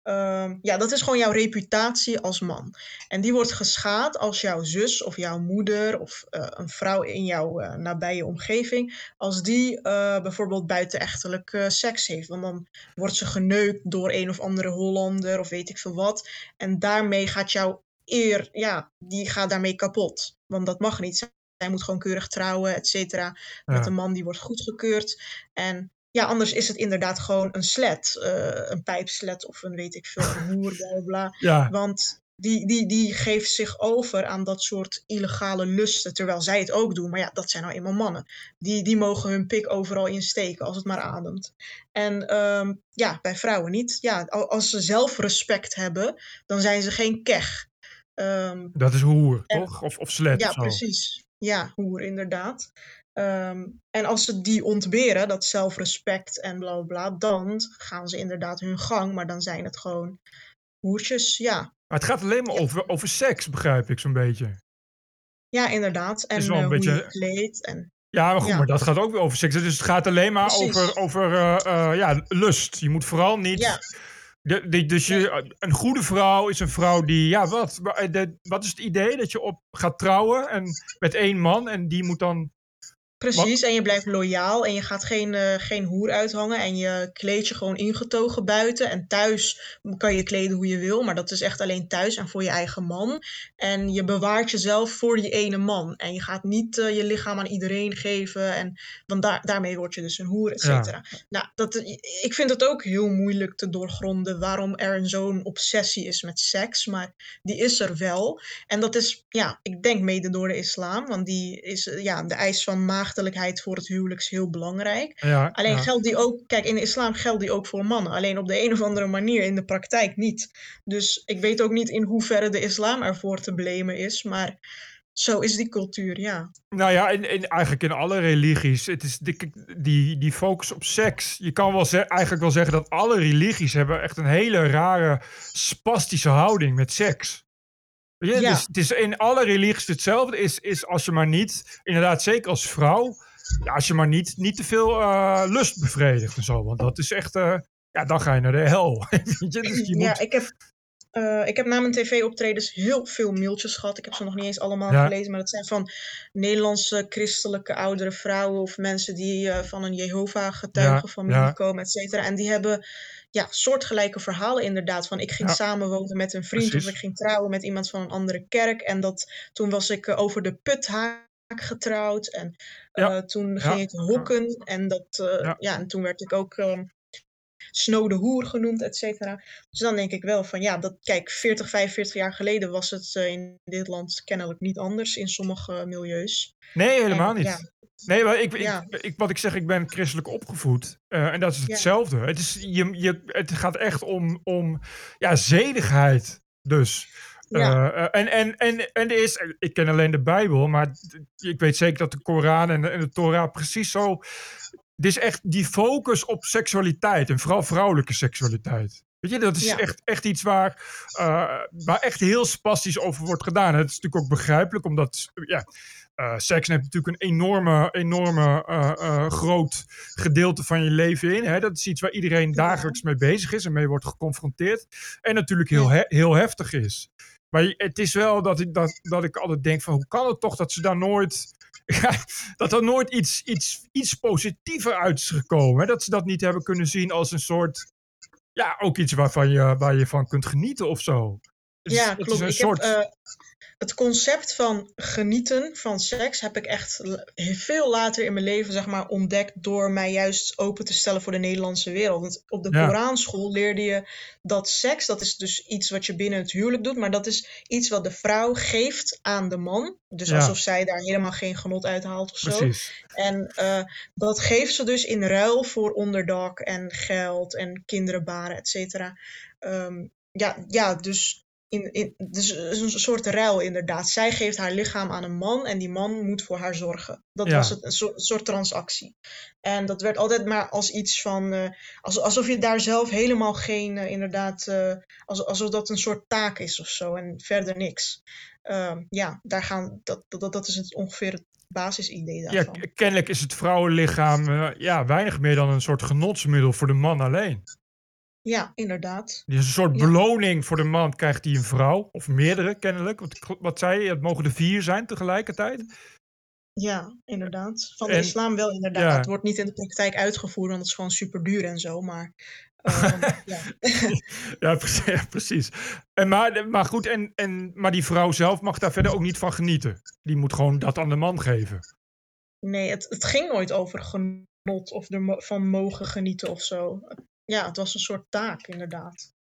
Ehm, ja, dat is gewoon jouw reputatie als man. En die wordt geschaad als jouw zus of jouw moeder of uh, een vrouw in jouw uh, nabije omgeving, als die uh, bijvoorbeeld buitenechtelijk seks heeft. Want dan wordt ze geneukt door een of andere Hollander of weet ik veel wat. En daarmee gaat jouw eer, ja, die gaat daarmee kapot. Want dat mag niet. Zij moet gewoon keurig trouwen, et cetera. Met een man die wordt goedgekeurd. En ja, anders is het inderdaad gewoon een slet. Uh, een pijpslet of een weet ik veel, een hoer, bla bla. [laughs] Ja. Want die, die, die geeft zich over aan dat soort illegale lusten, terwijl zij het ook doen. Maar ja, dat zijn nou eenmaal mannen. Die, die mogen hun pik overal insteken als het maar ademt. En um, ja, bij vrouwen niet. Ja, als ze zelfrespect hebben, dan zijn ze geen kech. Um, dat is hoer, en, toch? Of, of slet? Ja, of precies. Ja, hoer inderdaad. Um, en als ze die ontberen, dat zelfrespect en bla bla, dan gaan ze inderdaad hun gang, maar dan zijn het gewoon hoertjes, ja. Maar het gaat alleen maar over, over seks, begrijp ik zo'n beetje. Ja, inderdaad. En is wel een uh, beetje- hoe je kleedt. En... Ja, maar goed, Ja. maar dat gaat ook weer over seks. Dus het gaat alleen maar Precies. over, over eh, eh, ja, lust. Je moet vooral niet... Ja. De, de- dus je, een goede vrouw is een vrouw die... Ja, wat? Wa- eh, de- wat is het idee? Dat je op gaat trouwen en, met één man en die moet dan... Precies, en je blijft loyaal en je gaat geen, eh, geen hoer uithangen en je kleedt je gewoon ingetogen buiten. En thuis kan je kleden hoe je wil, maar dat is echt alleen thuis en voor je eigen man. En je bewaart jezelf voor die ene man. En je gaat niet eh, je lichaam aan iedereen geven, en, want daar, daarmee word je dus een hoer, et Ja. cetera. Nou, dat, ik vind het ook heel moeilijk te doorgronden waarom er zo'n obsessie is met seks, maar die is er wel. En dat is, ja, ik denk mede door de islam, want die is, ja, de eis van maagdelijkheid voor het huwelijk is heel belangrijk. Ja, Alleen ja. geldt die ook, kijk, in de islam geldt die ook voor mannen, alleen op de een of andere manier in de praktijk niet. Dus ik weet ook niet in hoeverre de islam ervoor te blamen is, maar zo is die cultuur, ja. Nou ja, in, in, eigenlijk in alle religies. Het is die, die, die focus op seks. Je kan wel eigenlijk wel zeggen dat alle religies hebben echt een hele rare spastische houding met seks. Weet je, Ja. Dus het is in alle religies hetzelfde. Is, is als je maar niet, inderdaad zeker als vrouw, ja, als je maar niet, niet te veel eh, lust bevredigt en zo. Want dat is echt, eh, ja, dan ga je naar de hel. [laughs] Weet je, dus je Ja, moet, ik heb, eh, ik heb na mijn tv-optredens heel veel mailtjes gehad. Ik heb ze nog niet eens allemaal Ja. gelezen, maar dat zijn van Nederlandse christelijke oudere vrouwen of mensen die eh, van een Jehovah-getuigenfamilie Ja, ja. komen, et cetera. En die hebben ja, soortgelijke verhalen inderdaad. Van ik ging Ja. samenwonen met een vriend Precies. of ik ging trouwen met iemand van een andere kerk. En dat, toen was ik eh, over de puthaak getrouwd. En Ja. eh, toen ging ik hokken. En, dat, eh, Ja. en toen werd ik ook ehm, snode hoer genoemd, et cetera. Dus dan denk ik wel van ja, dat, kijk, 40, 45 jaar geleden was het in dit land kennelijk niet anders in sommige milieus. nee, helemaal En, niet. ja. Nee, maar ik, ik, Ja. ik, wat ik zeg, ik ben christelijk opgevoed. eh, en dat is Ja. hetzelfde. Het, is, je, je, het gaat echt om, om ja, zedigheid. Dus. Ja. Eh, eh, en, en, en, en er is, ik ken alleen de Bijbel, maar ik weet zeker dat de Koran en de, en de Torah precies zo. Het is echt die focus op seksualiteit en vooral vrouwelijke seksualiteit. Weet je, dat is Ja. echt, echt iets waar, waar echt heel spastisch over wordt gedaan. Het is natuurlijk ook begrijpelijk, omdat ja, eh, seks neemt natuurlijk een enorme, enorme eh, eh, groot gedeelte van je leven in. Hè? Dat is iets waar iedereen dagelijks mee bezig is en mee wordt geconfronteerd. En natuurlijk heel, he- heel heftig is. Maar het is wel dat ik, dat, dat ik altijd denk van hoe kan het toch dat ze daar nooit... [laughs] dat er nooit iets, iets, iets positiever uit is gekomen. Hè? Dat ze dat niet hebben kunnen zien als een soort... Ja, ook iets waarvan je, waar je van kunt genieten of zo. Ja, het is klopt. een Ik soort... heb, eh, het concept van genieten van seks heb ik echt veel later in mijn leven zeg maar, ontdekt door mij juist open te stellen voor de Nederlandse wereld. Want op de Ja. Koranschool leerde je dat seks, dat is dus iets wat je binnen het huwelijk doet, maar dat is iets wat de vrouw geeft aan de man. Dus Ja. alsof zij daar helemaal geen genot uit haalt of zo. Precies. En eh, dat geeft ze dus in ruil voor onderdak en geld en kinderen baren, et cetera. Ehm, ja, ja, dus, in, in, dus een soort ruil inderdaad. Zij geeft haar lichaam aan een man en die man moet voor haar zorgen. Dat Ja. was het, een soort, soort transactie. En dat werd altijd maar als iets van, eh, als, alsof je daar zelf helemaal geen, eh, inderdaad, eh, als, alsof dat een soort taak is of zo en verder niks. Ehm, ja, daar gaan, dat, dat, dat is het ongeveer het basisidee Ja, daarvan. k- kennelijk is het vrouwenlichaam ja, weinig meer dan een soort genotsmiddel voor de man alleen. Ja, inderdaad. Die is een soort Ja. beloning voor de man, krijgt hij een vrouw. Of meerdere, kennelijk. Want ik- wat zei je? Het mogen er vier zijn tegelijkertijd. Ja, inderdaad. Van de En- islam wel inderdaad. ja. Het wordt niet in de praktijk uitgevoerd, want het is gewoon super duur en zo. Maar ehm, [laughs] ja. Ja, precies. ja, precies. En maar, maar goed, en, en, maar die vrouw zelf mag daar verder ook niet van genieten. Die moet gewoon dat aan de man geven. nee, het, het ging nooit over genot of ervan mogen genieten of zo. Ja, het was een soort taak, inderdaad.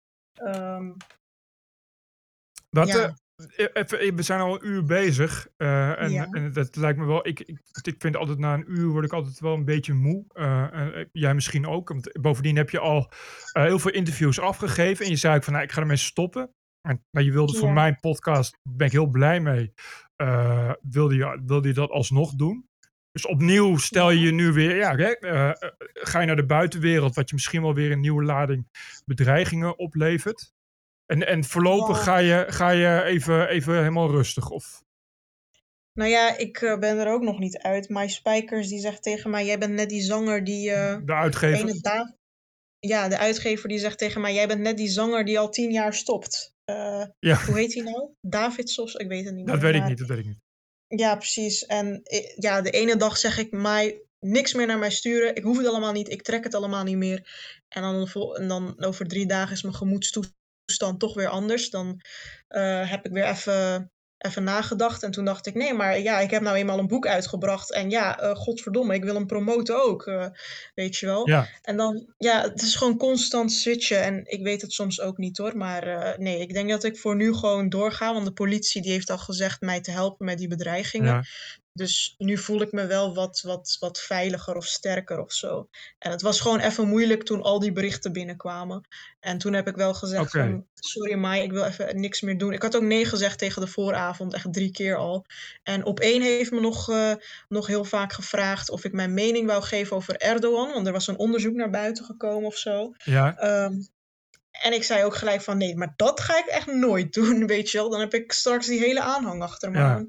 Dat, Ja. eh, even, we zijn al een uur bezig. eh, en, Ja. en dat lijkt me wel. Ik, ik, ik vind altijd na een uur word ik altijd wel een beetje moe. Eh, eh, jij misschien ook. Want bovendien heb je al eh, heel veel interviews afgegeven. En je zei ook van nou, ik ga ermee stoppen. En, maar je wilde voor mijn podcast, ben ik heel blij mee. eh, wilde, je, wilde je dat alsnog doen? Dus opnieuw stel je je nu weer, ja, hè, eh, eh, ga je naar de buitenwereld, wat je misschien wel weer een nieuwe lading bedreigingen oplevert. En, en voorlopig ga je, ga je even, even helemaal rustig. Of, nou ja, ik eh, ben er ook nog niet uit. My Spijkers die zegt tegen mij, jij bent net die zanger die... de uitgever. ja, de uitgever die zegt tegen mij, jij bent net die zanger die al tien jaar stopt. Ja, hoe heet hij nou? David Sos? Ik weet het niet dat meer. weet ik maar- niet, dat weet ik niet. Ja, precies. En i- ja, de ene dag zeg ik mij niks meer naar mij sturen. Ik hoef het allemaal niet. Ik trek het allemaal niet meer. En dan, en dan over drie dagen is mijn gemoedstoestand toch weer anders. Dan eh, heb ik weer even, even nagedacht. En toen dacht ik, nee, maar ja, ik heb nou eenmaal een boek uitgebracht. En ja, eh, godverdomme, ik wil hem promoten ook. eh, weet je wel. Ja, En dan, ja, het is gewoon constant switchen. En ik weet het soms ook niet hoor. Maar eh, nee, ik denk dat ik voor nu gewoon doorga. Want de politie die heeft al gezegd mij te helpen met die bedreigingen. ja. Dus nu voel ik me wel wat, wat, wat veiliger of sterker of zo. En het was gewoon even moeilijk toen al die berichten binnenkwamen. En toen heb ik wel gezegd van, sorry Mai, ik wil even niks meer doen. Ik had ook nee gezegd tegen de vooravond, echt drie keer al. En op één heeft me nog, eh, nog heel vaak gevraagd of ik mijn mening wou geven over Erdogan. Want er was een onderzoek naar buiten gekomen of zo. ja. Ehm, en ik zei ook gelijk van nee, maar dat ga ik echt nooit doen, [laughs] weet je wel. Dan heb ik straks die hele aanhang achter me Ja.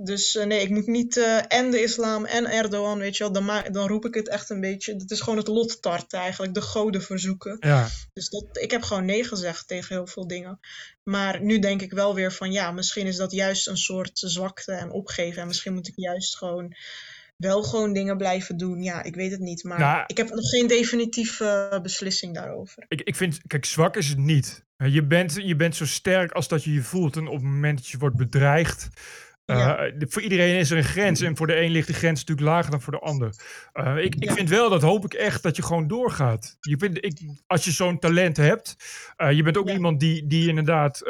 Dus eh, nee, ik moet niet eh, en de islam en Erdogan, weet je wel. Dan, dan roep ik het echt een beetje. Het is gewoon het lot tarten eigenlijk, de goden verzoeken. ja. Dus dat, ik heb gewoon nee gezegd tegen heel veel dingen. Maar nu denk ik wel weer van ja, misschien is dat juist een soort zwakte en opgeven. En misschien moet ik juist gewoon wel gewoon dingen blijven doen. Ja, ik weet het niet. Maar Nou, ik heb nog geen definitieve eh, beslissing daarover. Ik, ik vind, kijk, zwak is het niet. Je bent, je bent zo sterk als dat je je voelt. En op het moment dat je wordt bedreigd. Eh, Ja. voor iedereen is er een grens. En voor de een ligt de grens natuurlijk lager dan voor de ander. Eh, ik, ik Ja. vind wel, dat hoop ik echt, dat je gewoon doorgaat. Je ik, als je zo'n talent hebt. eh, je bent ook Ja. iemand die, die inderdaad.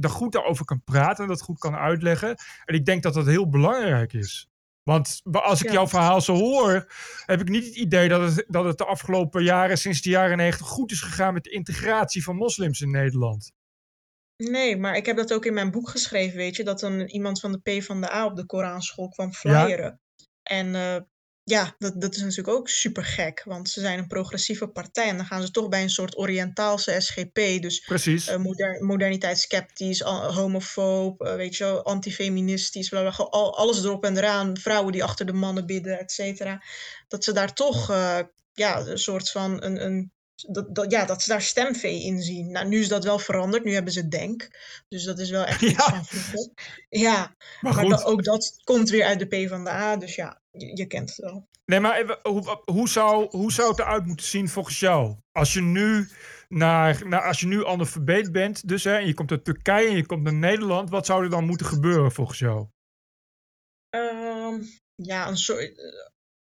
daar goed over kan praten en dat goed kan uitleggen. En ik denk dat dat heel belangrijk is. Want wa- als ik jouw verhaal zo hoor, heb ik niet het idee dat het, dat het de afgelopen jaren, sinds de jaren 90, goed is gegaan met de integratie van moslims in Nederland. Nee, maar ik heb dat ook in mijn boek geschreven, weet je, dat dan iemand van de P van de A op de Koranschool kwam Ja. flyeren. En eh, ja, dat, dat is natuurlijk ook super gek, want ze zijn een progressieve partij en dan gaan ze toch bij een soort Oriëntaalse SGP, dus Precies. eh moder, moderniteitssceptisch, a- homofoob, eh, weet je wel, antifeministisch, bla, bla, gewoon al, alles erop en eraan, vrouwen die achter de mannen bidden, et cetera. Dat ze daar toch, eh, ja, een soort van een, een dat, dat, ja, dat ze daar stemvee in zien. Nou, nu is dat wel veranderd. Nu hebben ze Denk. Dus dat is wel echt [laughs] iets Ja. van. Ja, maar ook dat komt weer uit de P van de A. Dus ja, je, je kent het wel. Nee, maar even, hoe, hoe, zou, hoe zou het eruit moeten zien volgens jou? Als je nu, naar, naar, als je nu analfabeet bent, dus, hè, en je komt uit Turkije en je komt naar Nederland, wat zou er dan moeten gebeuren volgens jou? Ehm, ja, een soort,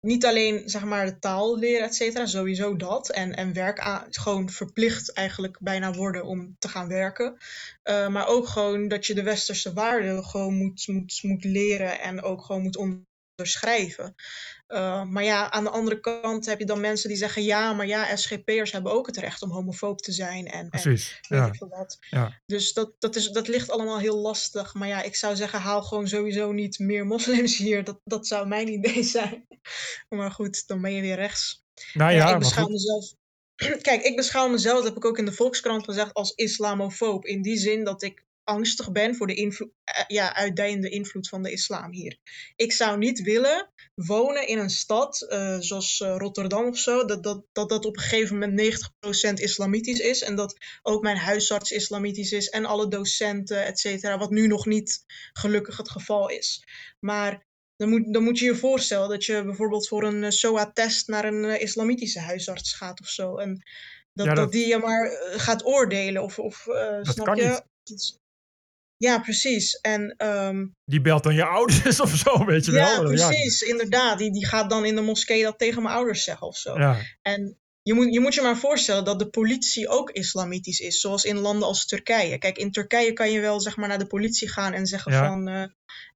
niet alleen zeg maar de taal leren, et cetera, sowieso dat. En, en werk aan, gewoon verplicht eigenlijk bijna worden om te gaan werken. Eh, maar ook gewoon dat je de westerse waarden gewoon moet, moet, moet leren en ook gewoon moet onderschrijven. Uh, maar ja, aan de andere kant heb je dan mensen die zeggen: ja, maar ja, SGP'ers hebben ook het recht om homofoob te zijn. En, en Precies. weet Ja. ik veel wat. Ja. Dus dat, dat, is, dat ligt allemaal heel lastig. Maar ja, ik zou zeggen, haal gewoon sowieso niet meer moslims hier. Dat, dat zou mijn idee [laughs] zijn. Maar goed, dan ben je weer rechts. Nou Ja, ja, ik maar beschouw mezelf. [clears throat] Kijk, ik beschouw mezelf, dat heb ik ook in de Volkskrant gezegd, als islamofoob. In die zin dat ik angstig ben voor de invloed, eh, ja, uitdijende invloed van de islam hier. Ik zou niet willen wonen in een stad uh, zoals uh, Rotterdam of zo, dat dat, dat dat op een gegeven moment 90% islamitisch is en dat ook mijn huisarts islamitisch is en alle docenten, et cetera, wat nu nog niet gelukkig het geval is. Maar dan moet, dan moet je je voorstellen dat je bijvoorbeeld voor een SOA-test naar een islamitische huisarts gaat of zo. En dat, dat... dat die je maar gaat oordelen of, of snap je? Niet. Ja, precies. En, ehm, die belt dan je ouders [laughs] of zo, weet je ja, wel. Precies, ja, inderdaad. Die, die gaat dan in de moskee dat tegen mijn ouders zeggen of zo. Ja. En je moet, je moet je maar voorstellen dat de politie ook islamitisch is, zoals in landen als Turkije. Kijk, in Turkije kan je wel zeg maar, naar de politie gaan en zeggen van... Uh,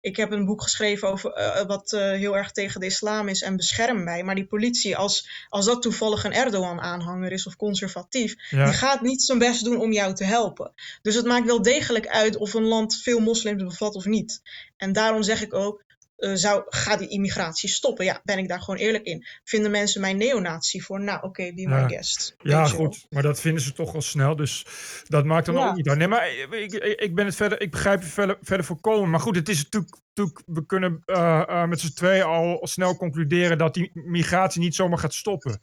ik heb een boek geschreven over uh, wat uh, heel erg tegen de islam is en bescherm mij. Maar die politie, als, als dat toevallig een Erdogan-aanhanger is of conservatief... die gaat niet zijn best doen om jou te helpen. Dus het maakt wel degelijk uit of een land veel moslims bevat of niet. En daarom zeg ik ook, uh, zou, gaat die immigratie stoppen? Ja, ben ik daar gewoon eerlijk in. Vinden mensen mij neonazi voor? Nou, oké, okay, be my guest. Ja, goed. Maar dat vinden ze toch al snel. Dus dat maakt dan ook niet uit. Nee, maar ik, ik, ik, ben het verder, ik begrijp het verder, verder voorkomen. Maar goed, het is natuurlijk, we kunnen uh, uh, met z'n twee al snel concluderen dat die migratie niet zomaar gaat stoppen.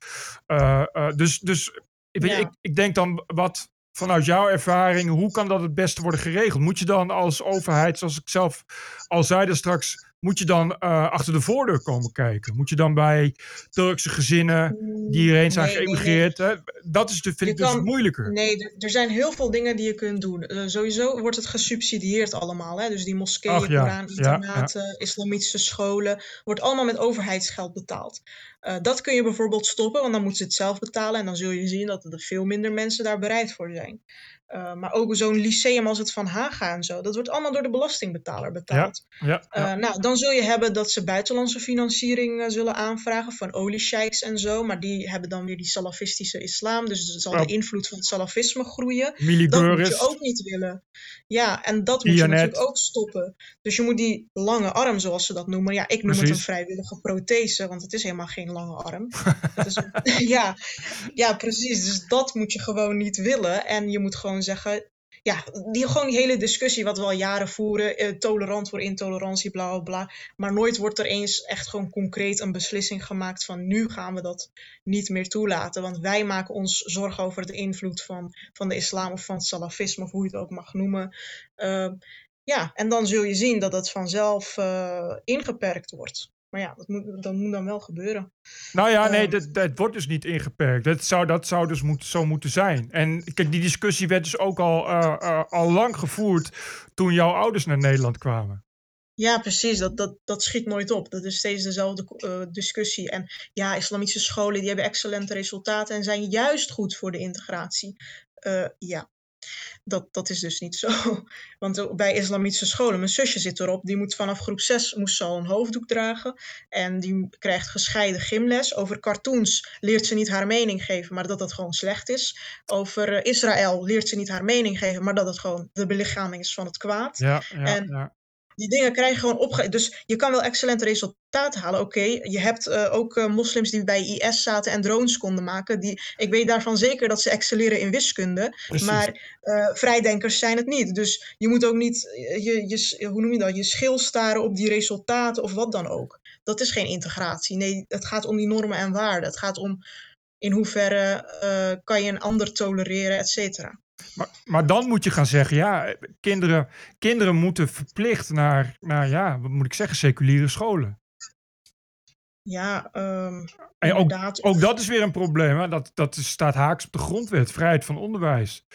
dus dus ik, ja. ik, ik denk dan wat vanuit jouw ervaring, hoe kan dat het beste worden geregeld? Moet je dan als overheid, zoals ik zelf al zei er straks, moet je dan uh, achter de voordeur komen kijken? Moet je dan bij Turkse gezinnen die hierheen zijn nee, geëmigreerd? Nee, nee. Dat is de, vind je ik dus kan, dus moeilijker. Nee, er zijn heel veel dingen die je kunt doen. Uh, sowieso wordt het gesubsidieerd allemaal. Hè? Dus die moskeeën, Ach, ja. Koran, internaten, ja, ja. islamitische scholen. Wordt allemaal met overheidsgeld betaald. Uh, dat kun je bijvoorbeeld stoppen, want dan moeten ze het zelf betalen. En dan zul je zien dat er veel minder mensen daar bereid voor zijn. Uh, maar ook zo'n lyceum als het Van Haga en zo. Dat wordt allemaal door de belastingbetaler betaald. Ja, ja, ja. Uh, nou, dan zul je hebben dat ze buitenlandse financiering uh, zullen aanvragen van oliesheiks en zo. Maar die hebben dan weer die salafistische islam. Dus zal de invloed van het salafisme groeien. Dat moet je ook niet willen. Ja, en dat moet je natuurlijk ook stoppen. Dus je moet die lange arm, zoals ze dat noemen. Ja, ik noem precies. het een vrijwillige prothese, want het is helemaal geen lange arm. [laughs] is, [laughs] ja, ja, precies. Dus dat moet je gewoon niet willen. En je moet gewoon zeggen. Ja, die, gewoon die hele discussie wat we al jaren voeren. Eh, tolerant voor intolerantie, bla bla bla. Maar nooit wordt er eens echt gewoon concreet een beslissing gemaakt van nu gaan we dat niet meer toelaten. Want wij maken ons zorgen over de invloed van, van de islam of van het salafisme, of hoe je het ook mag noemen. Uh, ja, en dan zul je zien dat het vanzelf uh, ingeperkt wordt. Maar ja, dat moet, dat moet dan wel gebeuren. Nou ja, nee, dat, dat wordt dus niet ingeperkt. Dat zou, dat zou dus moet, zo moeten zijn. En kijk, die discussie werd dus ook al, uh, uh, al lang gevoerd toen jouw ouders naar Nederland kwamen. Ja, precies. Dat, dat, dat schiet nooit op. Dat is steeds dezelfde uh, discussie. En ja, islamitische scholen die hebben excellente resultaten en zijn juist goed voor de integratie. Uh, ja, dat, dat is dus niet zo. [laughs] Want bij islamitische scholen, mijn zusje zit erop, die moet vanaf groep 6 moest al een hoofddoek dragen. En die krijgt gescheiden gymles. Over cartoons leert ze niet haar mening geven, maar dat dat gewoon slecht is. Over uh, Israël leert ze niet haar mening geven, maar dat het gewoon de belichaming is van het kwaad. Ja, ja, en ja die dingen krijgen gewoon opge... Dus je kan wel excellente resultaten halen. Oké, okay, je hebt uh, ook uh, moslims die bij IS zaten en drones konden maken. Die, ik weet daarvan zeker dat ze excelleren in wiskunde. Precies. Maar uh, vrijdenkers zijn het niet. Dus je moet ook niet, je, je, hoe noem je dat, je schil staren op die resultaten of wat dan ook. Dat is geen integratie. Nee, het gaat om die normen en waarden. Het gaat om in hoeverre kan je een ander tolereren, et cetera. Maar, maar dan moet je gaan zeggen, ja, kinderen, kinderen moeten verplicht naar, naar, ja, wat moet ik zeggen, seculiere scholen. Ja, um, ook, ook dat is weer een probleem. Hè? Dat, dat staat haaks op de grondwet, vrijheid van onderwijs.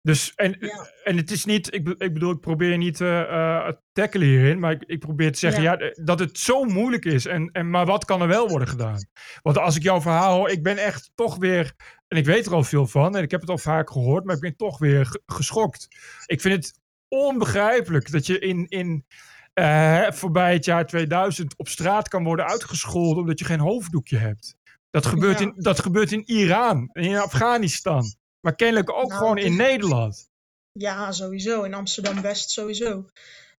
Dus, en, ja. en het is niet, ik, ik bedoel, ik probeer niet uh, tackelen hierin, maar ik, ik probeer te zeggen ja. ja. dat het zo moeilijk is. En, en, maar wat kan er wel worden gedaan? Want als ik jouw verhaal hoor, ik ben echt toch weer, en ik weet er al veel van, en ik heb het al vaak gehoord, maar ik ben toch weer geschokt. Ik vind het onbegrijpelijk dat je in, in uh, voorbij het jaar 2000 op straat kan worden uitgescholden omdat je geen hoofddoekje hebt. Dat gebeurt, ja. in, dat gebeurt in Iran, in Afghanistan. Maar kennelijk ook nou, gewoon in Nederland. Ja, sowieso. In Amsterdam-West sowieso.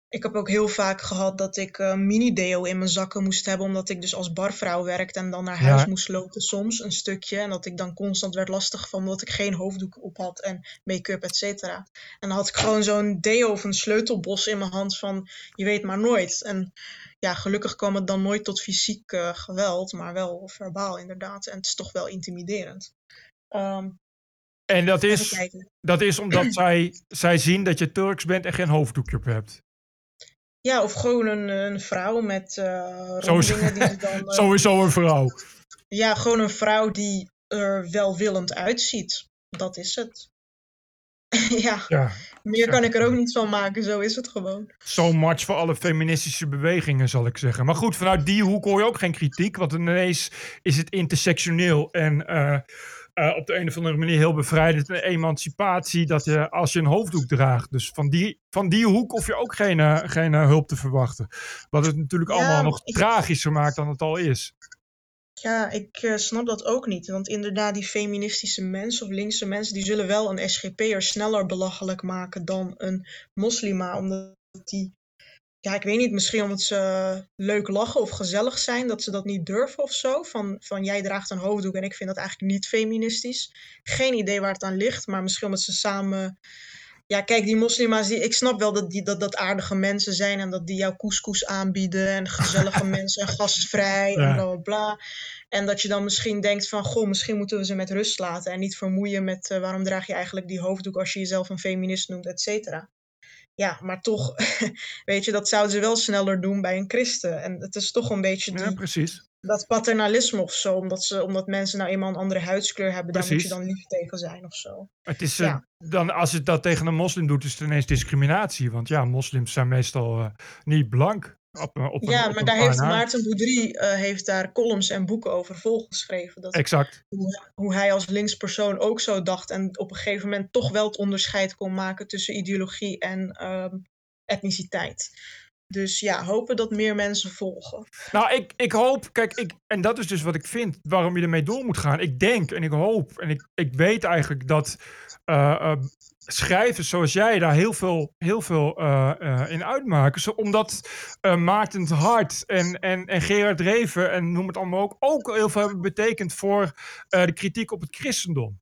Ik heb ook heel vaak gehad dat ik uh, mini-deo in mijn zakken moest hebben, omdat ik dus als barvrouw werkte en dan naar huis Ja. moest lopen soms een stukje. En dat ik dan constant werd lastiggevallen omdat ik geen hoofddoek op had en make-up, et cetera. En dan had ik gewoon zo'n deo of een sleutelbos in mijn hand van je weet maar nooit. En ja, gelukkig kwam het dan nooit tot fysiek eh, geweld, maar wel verbaal inderdaad. En het is toch wel intimiderend. Ehm, En dat is, dat is omdat zij, zij zien dat je Turks bent en geen hoofddoekje op hebt. Ja, of gewoon een, een vrouw met eh Zo is- rondingen die ze dan... [laughs] eh, Sowieso een vrouw. Ja, gewoon een vrouw die er welwillend uitziet. Dat is het. [laughs] ja, Ja, meer kan ik er ook niet van maken. Zo is het gewoon. zo much voor alle feministische bewegingen, zal ik zeggen. Maar goed, vanuit die hoek hoor je ook geen kritiek. Want ineens is het intersectioneel en eh, eh, op de een of andere manier heel bevrijdend. En emancipatie dat je als je een hoofddoek draagt. Dus van die, van die hoek hoef je ook geen, eh, geen eh, hulp te verwachten. Wat het natuurlijk Ja, allemaal nog ik- tragischer maakt dan het al is. Ja, ik snap dat ook niet. Want inderdaad, die feministische mensen of linkse mensen, die zullen wel een SGP'er sneller belachelijk maken dan een moslima. Omdat die, ja, ik weet niet, misschien omdat ze leuk lachen of gezellig zijn, dat ze dat niet durven of zo. Van, van jij draagt een hoofddoek en ik vind dat eigenlijk niet feministisch. Geen idee waar het aan ligt, maar misschien omdat ze samen. Ja, kijk, die moslima's, die, ik snap wel dat, die, dat dat aardige mensen zijn en dat die jou couscous aanbieden en gezellige [laughs] mensen en gastvrij Ja. en bla bla bla. En dat je dan misschien denkt van, goh, misschien moeten we ze met rust laten en niet vermoeien met eh, waarom draag je eigenlijk die hoofddoek als je jezelf een feminist noemt, et cetera. Ja, maar toch, [laughs] weet je, dat zouden ze wel sneller doen bij een christen. En het is toch een beetje die, Ja, precies. dat paternalisme of zo, omdat, ze, omdat mensen nou eenmaal een andere huidskleur hebben, daar moet je dan lief tegen zijn of zo. Het is, eh, dan, als je dat tegen een moslim doet, is het ineens discriminatie. Want ja, moslims zijn meestal eh, niet blank. Op, een- op een, Ja, maar daar heeft. Maarten Boudry eh, heeft daar columns en boeken over volgeschreven. Dat, Exact. hoe, hoe hij als linkspersoon ook zo dacht en op een gegeven moment toch wel het onderscheid kon maken tussen ideologie en ehm, etniciteit. Dus ja, hopen dat meer mensen volgen. Nou, ik, ik hoop, kijk, ik, en dat is dus wat ik vind, waarom je ermee door moet gaan. Ik denk en ik hoop en ik, ik weet eigenlijk dat eh, eh, schrijvers zoals jij daar heel veel, heel veel eh, eh, in uitmaken. Zo, omdat eh, Maarten het Hart en, en, en Gerard Reven en noem het allemaal ook, ook heel veel hebben betekend voor de kritiek op het christendom.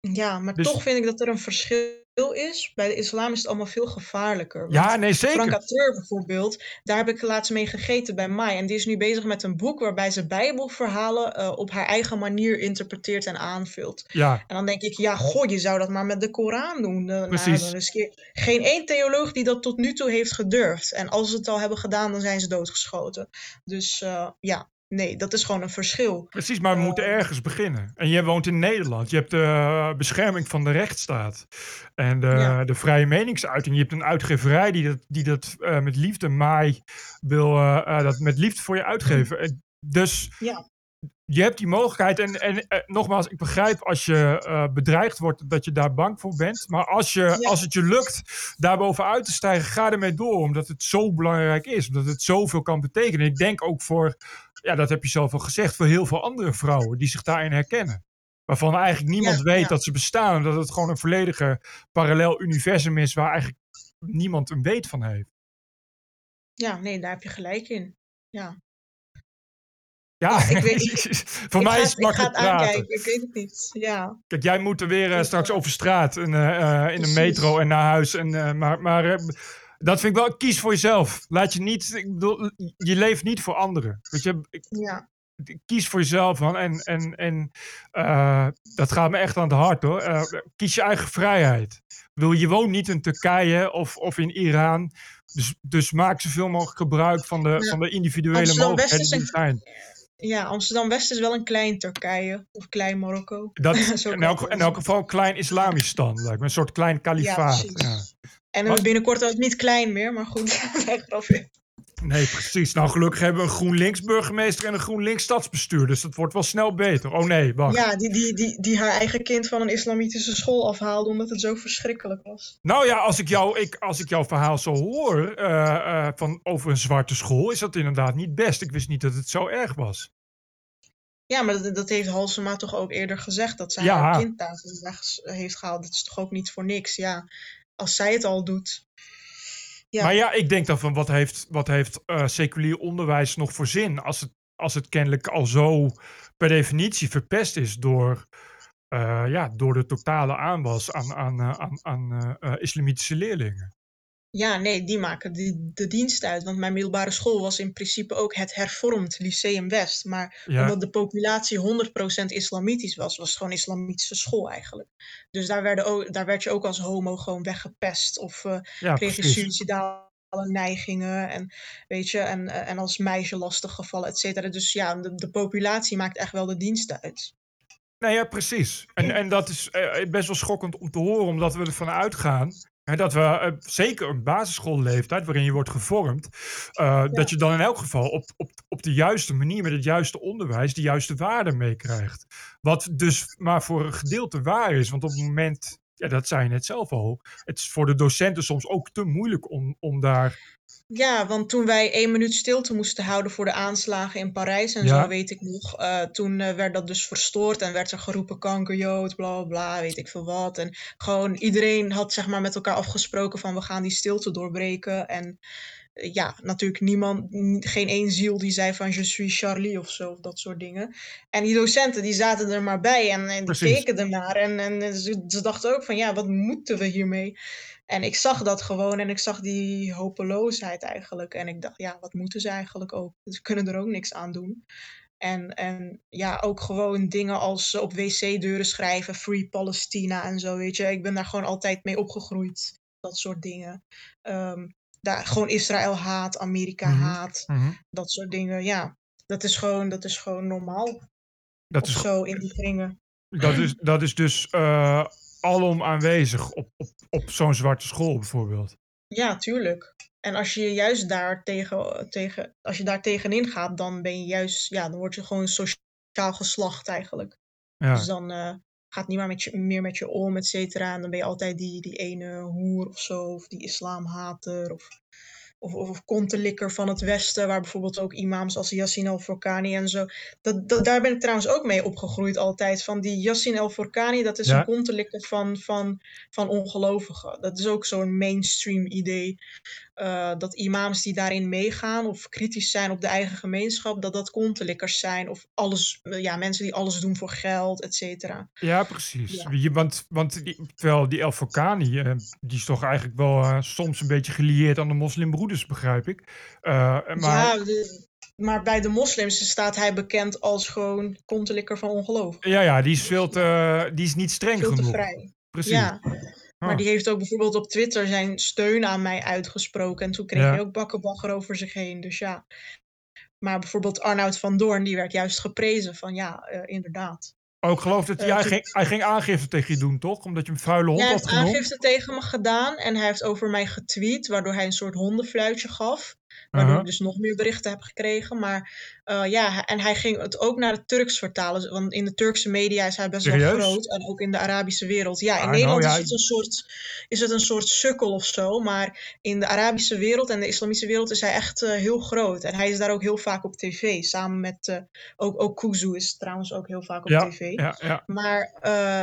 Ja, maar Dus- toch vind ik dat er een verschil is. Bij de islam is het allemaal veel gevaarlijker. Want Ja, nee, zeker. Frank Ateur bijvoorbeeld, daar heb ik laatst mee gegeten bij Mai. En die is nu bezig met een boek waarbij ze bijbelverhalen eh, op haar eigen manier interpreteert en aanvult. Ja, En dan denk ik, ja, goh, je zou dat maar met de Koran doen. Nou, Precies. er geen één theoloog die dat tot nu toe heeft gedurfd. En als ze het al hebben gedaan, dan zijn ze doodgeschoten. Dus eh, ja, nee, dat is gewoon een verschil. Precies, maar we moeten Eh, ergens beginnen. En jij woont in Nederland. Je hebt de eh, bescherming van de rechtsstaat. En de, Ja. de vrije meningsuiting. Je hebt een uitgeverij die dat, die dat eh, met liefde maai wil eh, eh, dat met liefde voor je uitgeven. En Dus Ja. Je hebt die mogelijkheid. En, en eh, nogmaals, ik begrijp als je eh, bedreigd wordt dat je daar bang voor bent. Maar als, je, Ja. als het je lukt daar bovenuit te stijgen, ga ermee door. Omdat het zo belangrijk is. Omdat het zoveel kan betekenen. Ik denk ook voor, ja, dat heb je zelf al gezegd, voor heel veel andere vrouwen die zich daarin herkennen. Waarvan eigenlijk niemand Ja, weet ja. dat ze bestaan. Dat het gewoon een volledige parallel universum is waar eigenlijk niemand een weet van heeft. ja, nee, daar heb je gelijk in. Ja. Ja, ik weet- [laughs] voor ik mij ga, is het ik ga makkelijk het praten. aankijken, ik weet het niet. Ja, Kijk, jij moet er weer eh, straks over straat en, eh, eh, in de metro en naar huis. En, maar maar dat vind ik wel, kies voor jezelf. Laat je niet, ik bedoel, je leeft niet voor anderen. Weet je, ja, kies voor jezelf man. En, en, en dat gaat me echt aan het hart hoor. Kies je eigen vrijheid. Ik bedoel, je woont niet in Turkije of, of in Iran. Dus, dus maak zoveel mogelijk gebruik van de, Ja. van de individuele mogelijkheden is die zijn. Ja Amsterdam-West is wel een klein Turkije of klein Marokko. Dat, [laughs] in, elk, het in elk geval klein Islamistan. Lijkt me een soort klein Ja, kalifaat. precies. Ja, En binnenkort ook niet klein meer, maar goed, [laughs] graf in. Nee, precies. Nou, gelukkig hebben we een GroenLinks burgemeester en een GroenLinks stadsbestuur. Dus dat wordt wel snel beter. Oh nee, wacht. Ja, die, die, die, die haar eigen kind van een islamitische school afhaalde omdat het zo verschrikkelijk was. Nou ja, als ik, jou, ik, als ik jouw verhaal zo hoor eh, eh, van over een zwarte school, is dat inderdaad niet best. Ik wist niet dat het zo erg was. Ja, maar dat, dat heeft Halsema toch ook eerder gezegd, dat zij Ja. haar kind daar heeft gehaald. Dat is toch ook niet voor niks. Ja, als zij het al doet. Maar Ja. ik denk dan van wat heeft, wat heeft uh, seculier onderwijs nog voor zin als het, als het kennelijk al zo per definitie verpest is door, uh, ja, door de totale aanwas aan, aan, uh, aan, aan islamitische leerlingen. Ja, nee, die maken de, de dienst uit. Want mijn middelbare school was in principe ook het hervormd Lyceum West. Maar Ja. omdat de populatie 100% islamitisch was, was het gewoon een islamitische school eigenlijk. Dus daar, werden ook, daar werd je ook als homo gewoon weggepest. Of uh, Ja, kreeg je suicidale neigingen. En, weet je, en, eh, en als meisje lastig gevallen, et cetera. Dus ja, de, de populatie maakt echt wel de dienst uit. Nee, ja, precies. En, en dat is eh, best wel schokkend om te horen, omdat we ervan uitgaan dat we, eh, zeker een basisschoolleeftijd waarin je wordt gevormd, eh, dat je dan in elk geval op, op, op de juiste manier, met het juiste onderwijs, de juiste waarden meekrijgt. Wat dus maar voor een gedeelte waar is, want op het moment, ja, dat zei je net zelf al, het is voor de docenten soms ook te moeilijk om, om daar Ja, want toen wij één minuut stilte moesten houden voor de aanslagen in Parijs en Ja. zo, weet ik nog. eh, toen eh, werd dat dus verstoord en werd er geroepen kankerjood, bla bla weet ik veel wat. En gewoon iedereen had zeg maar met elkaar afgesproken van we gaan die stilte doorbreken. En eh, ja, natuurlijk niemand, geen één ziel die zei van je suis Charlie of zo, of dat soort dingen. En die docenten die zaten er maar bij en, en die Precies. keken ernaar. En, en ze, ze dachten ook van ja, wat moeten we hiermee? En ik zag dat gewoon en ik zag die hopeloosheid eigenlijk. En ik dacht, ja, wat moeten ze eigenlijk ook? Ze kunnen er ook niks aan doen. En, en ja, ook gewoon dingen als op wc-deuren schrijven, Free Palestina en zo, weet je. Ik ben daar gewoon altijd mee opgegroeid. Dat soort dingen. Ehm, daar, gewoon Israël haat, Amerika Mhm. haat, Mhm. dat soort dingen. Ja, dat is gewoon, dat is gewoon normaal Dat of is, zo in die kringen. dat is, dat is dus eh, alom aanwezig op, op, op zo'n zwarte school bijvoorbeeld. Ja, tuurlijk. En als je juist daar tegen, tegen, als je daar tegenin gaat, dan ben je juist, ja, dan word je gewoon sociaal geslacht eigenlijk. Ja. Dus dan eh, gaat niemand met je, meer met je om, et cetera. En dan ben je altijd die, die ene hoer of zo, of die islamhater, of, of, of, kontelikker van het Westen, waar bijvoorbeeld ook imams als Yassin el-Forkani en zo. Dat, dat, daar ben ik trouwens ook mee opgegroeid altijd. Van die Yassin el-Forkani, dat is Ja. een kontelikker van, van, van ongelovigen. Dat is ook zo'n mainstream idee. Eh, dat imams die daarin meegaan of kritisch zijn op de eigen gemeenschap, dat dat kontelikkers zijn. Of alles, ja, mensen die alles doen voor geld, et cetera. Ja, precies. Ja. Want, want die, terwijl die El Fokani, eh, die is toch eigenlijk wel eh, soms een beetje gelieerd aan de moslimbroeders, begrijp ik. Maar, Ja, de- maar bij de moslims staat hij bekend als gewoon kontelikker van ongelovigen. ja, ja, die is veel te, die is niet streng Veel te genoeg. vrij. Precies. Ja, Ah. maar die heeft ook bijvoorbeeld op Twitter zijn steun aan mij uitgesproken. En toen kreeg Ja. hij ook bakkenbagger over zich heen. Dus ja. Maar bijvoorbeeld Arnoud van Doorn, die werd juist geprezen van ja, eh, inderdaad. Ook Oh, geloof dat hij, Eh, hij, ging, hij ging aangifte tegen je doen, toch? Omdat je een vuile hond Ja, hij had heeft genoemd. aangifte tegen me gedaan en hij heeft over mij getweet, waardoor hij een soort hondenfluitje gaf. Waardoor Uh-huh. ik dus nog meer berichten heb gekregen. Maar eh, ja, en hij ging het ook naar het Turks vertalen. Want in de Turkse media is hij best wel groot. En ook in de Arabische wereld. Ja, in Ah, nou Nederland ja, is, het een soort, is het een soort sukkel of zo. Maar in de Arabische wereld en de islamitische wereld is hij echt eh, heel groot. En hij is daar ook heel vaak op tv. Samen met, eh, ook, ook Kuzu is trouwens ook heel vaak op Ja, tv. ja, ja. Maar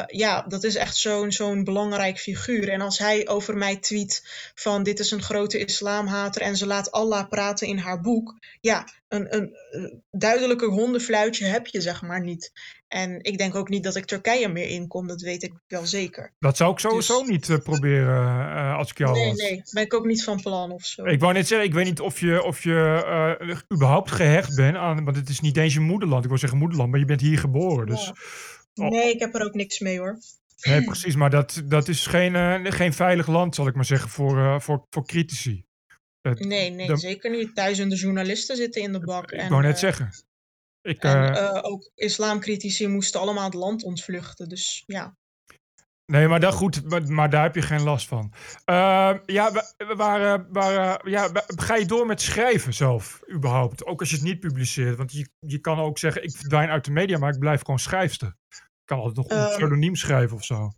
ja, dat is echt zo'n zo'n belangrijk figuur. En als hij over mij tweet van dit is een grote islamhater en ze laat Allah praten in haar boek. Ja, een, een eh, duidelijker hondenfluitje heb je zeg maar niet. En ik denk ook niet dat ik Turkije meer inkom, dat weet ik wel zeker. Dat zou ik sowieso Dus- niet eh, proberen eh, als ik jou Nee, was. nee, ben ik ook niet van plan of zo. Ik wou net zeggen, ik weet niet of je, of je eh, überhaupt gehecht bent aan, want het is niet eens je moederland. Ik wil zeggen moederland, maar je bent hier geboren. Dus Ja. oh. Nee, ik heb er ook niks mee hoor. nee, precies. Maar dat, dat is geen, eh, geen veilig land, zal ik maar zeggen, voor, eh, voor, voor critici. Nee, nee, zeker niet. Duizenden journalisten zitten in de bak. ik en, wou net eh, zeggen. Ik, En eh, eh, ook islamcritici moesten allemaal het land ontvluchten. Dus ja. Nee, maar, dat goed, maar, maar daar heb je geen last van. Ehm, ja, we, waren, waren, ja, ga je door met schrijven zelf, überhaupt? Ook als je het niet publiceert. Want je, je kan ook zeggen, ik verdwijn uit de media, maar ik blijf gewoon schrijfster. Ik kan altijd nog een Ehm, pseudoniem schrijven of zo.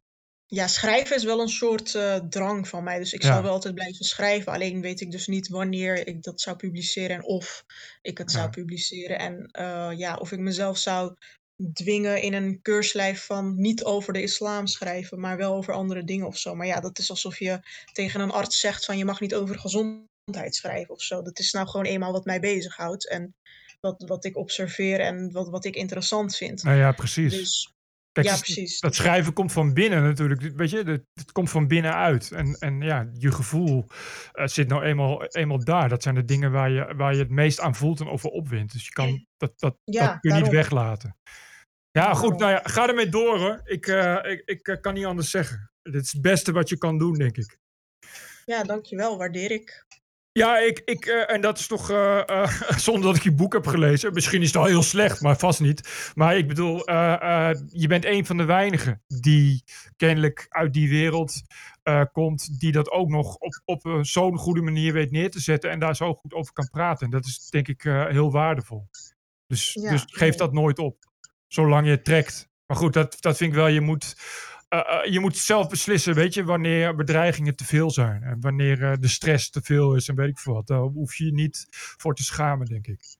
Ja, schrijven is wel een soort eh, drang van mij. Dus ik Ja. zal wel altijd blijven schrijven. Alleen weet ik dus niet wanneer ik dat zou publiceren en of ik het Ja. zou publiceren. En eh, ja, of ik mezelf zou dwingen in een keurslijf van niet over de islam schrijven, maar wel over andere dingen of zo. Maar ja, dat is alsof je tegen een arts zegt van je mag niet over gezondheid schrijven of zo. Dat is nou gewoon eenmaal wat mij bezighoudt en wat, wat ik observeer en wat, wat ik interessant vind. Nou ja, precies. Dus Kijk, ja, precies. Dat schrijven komt van binnen natuurlijk. Weet je, het, komt van binnenuit. En, en ja, je gevoel eh, zit nou eenmaal, eenmaal daar. Dat zijn de dingen waar je, waar je het meest aan voelt en over opwint. Dus je kan, dat, dat, Ja, dat kun je niet weglaten. Ja, goed. Nou ja, ga ermee door hoor. Ik, eh, ik, ik eh, kan niet anders zeggen. Dit is het beste wat je kan doen, denk ik. Ja, dankjewel, waardeer ik. Ja, ik, ik, eh, en dat is toch eh, eh, [laughs] zonder dat ik je boek heb gelezen. Misschien is het al heel slecht, maar vast niet. Maar ik bedoel, je bent een van de weinigen die kennelijk uit die wereld komt, die dat ook nog op, op zo'n goede manier weet neer te zetten en daar zo goed over kan praten. En dat is denk ik heel waardevol. Dus, Ja, dus geef nee. dat nooit op, zolang je het trekt. Maar goed, dat, dat vind ik wel, je moet, eh, eh, je moet zelf beslissen, weet je, wanneer bedreigingen te veel zijn. En wanneer eh, de stress te veel is en weet ik veel wat. Daar hoef je je niet voor te schamen, denk ik.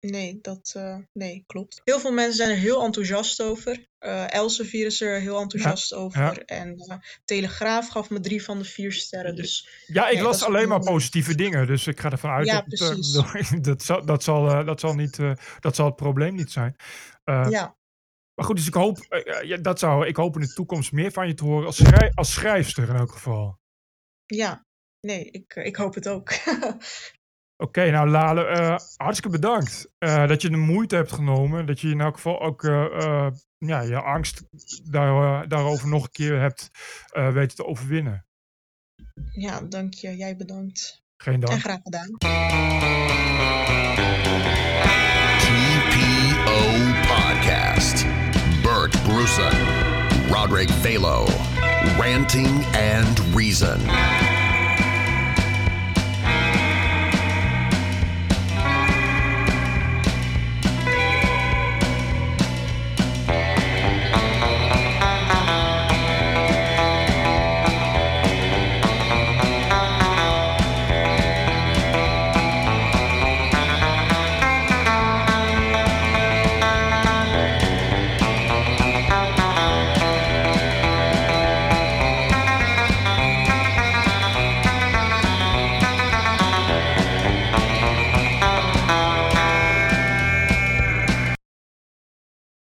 Nee, dat nee, klopt. Heel veel mensen zijn er heel enthousiast over. Elsevier is er heel enthousiast over. ja. En Telegraaf gaf me drie van de vier sterren. Dus Ja, ik Nee, las alleen maar positieve dingen. Dus ik ga ervan uit Ja, dat, zal, [laughs] dat, zal, dat, zal niet, dat zal het probleem niet zijn. Ja, Maar goed, dus ik hoop, eh, ja, dat zou, ik hoop in de toekomst meer van je te horen als, schrij- als schrijfster in elk geval. ja. Nee, ik, eh, ik hoop het ook. [laughs] Oké, nou Lale, eh, hartstikke bedankt dat je de moeite hebt genomen. Dat je in elk geval ook ja, je angst daar, daarover nog een keer hebt weten te overwinnen. ja, dank je. Jij bedankt. Geen En dank. graag gedaan. Roderick Phalo, Ranting and Reason.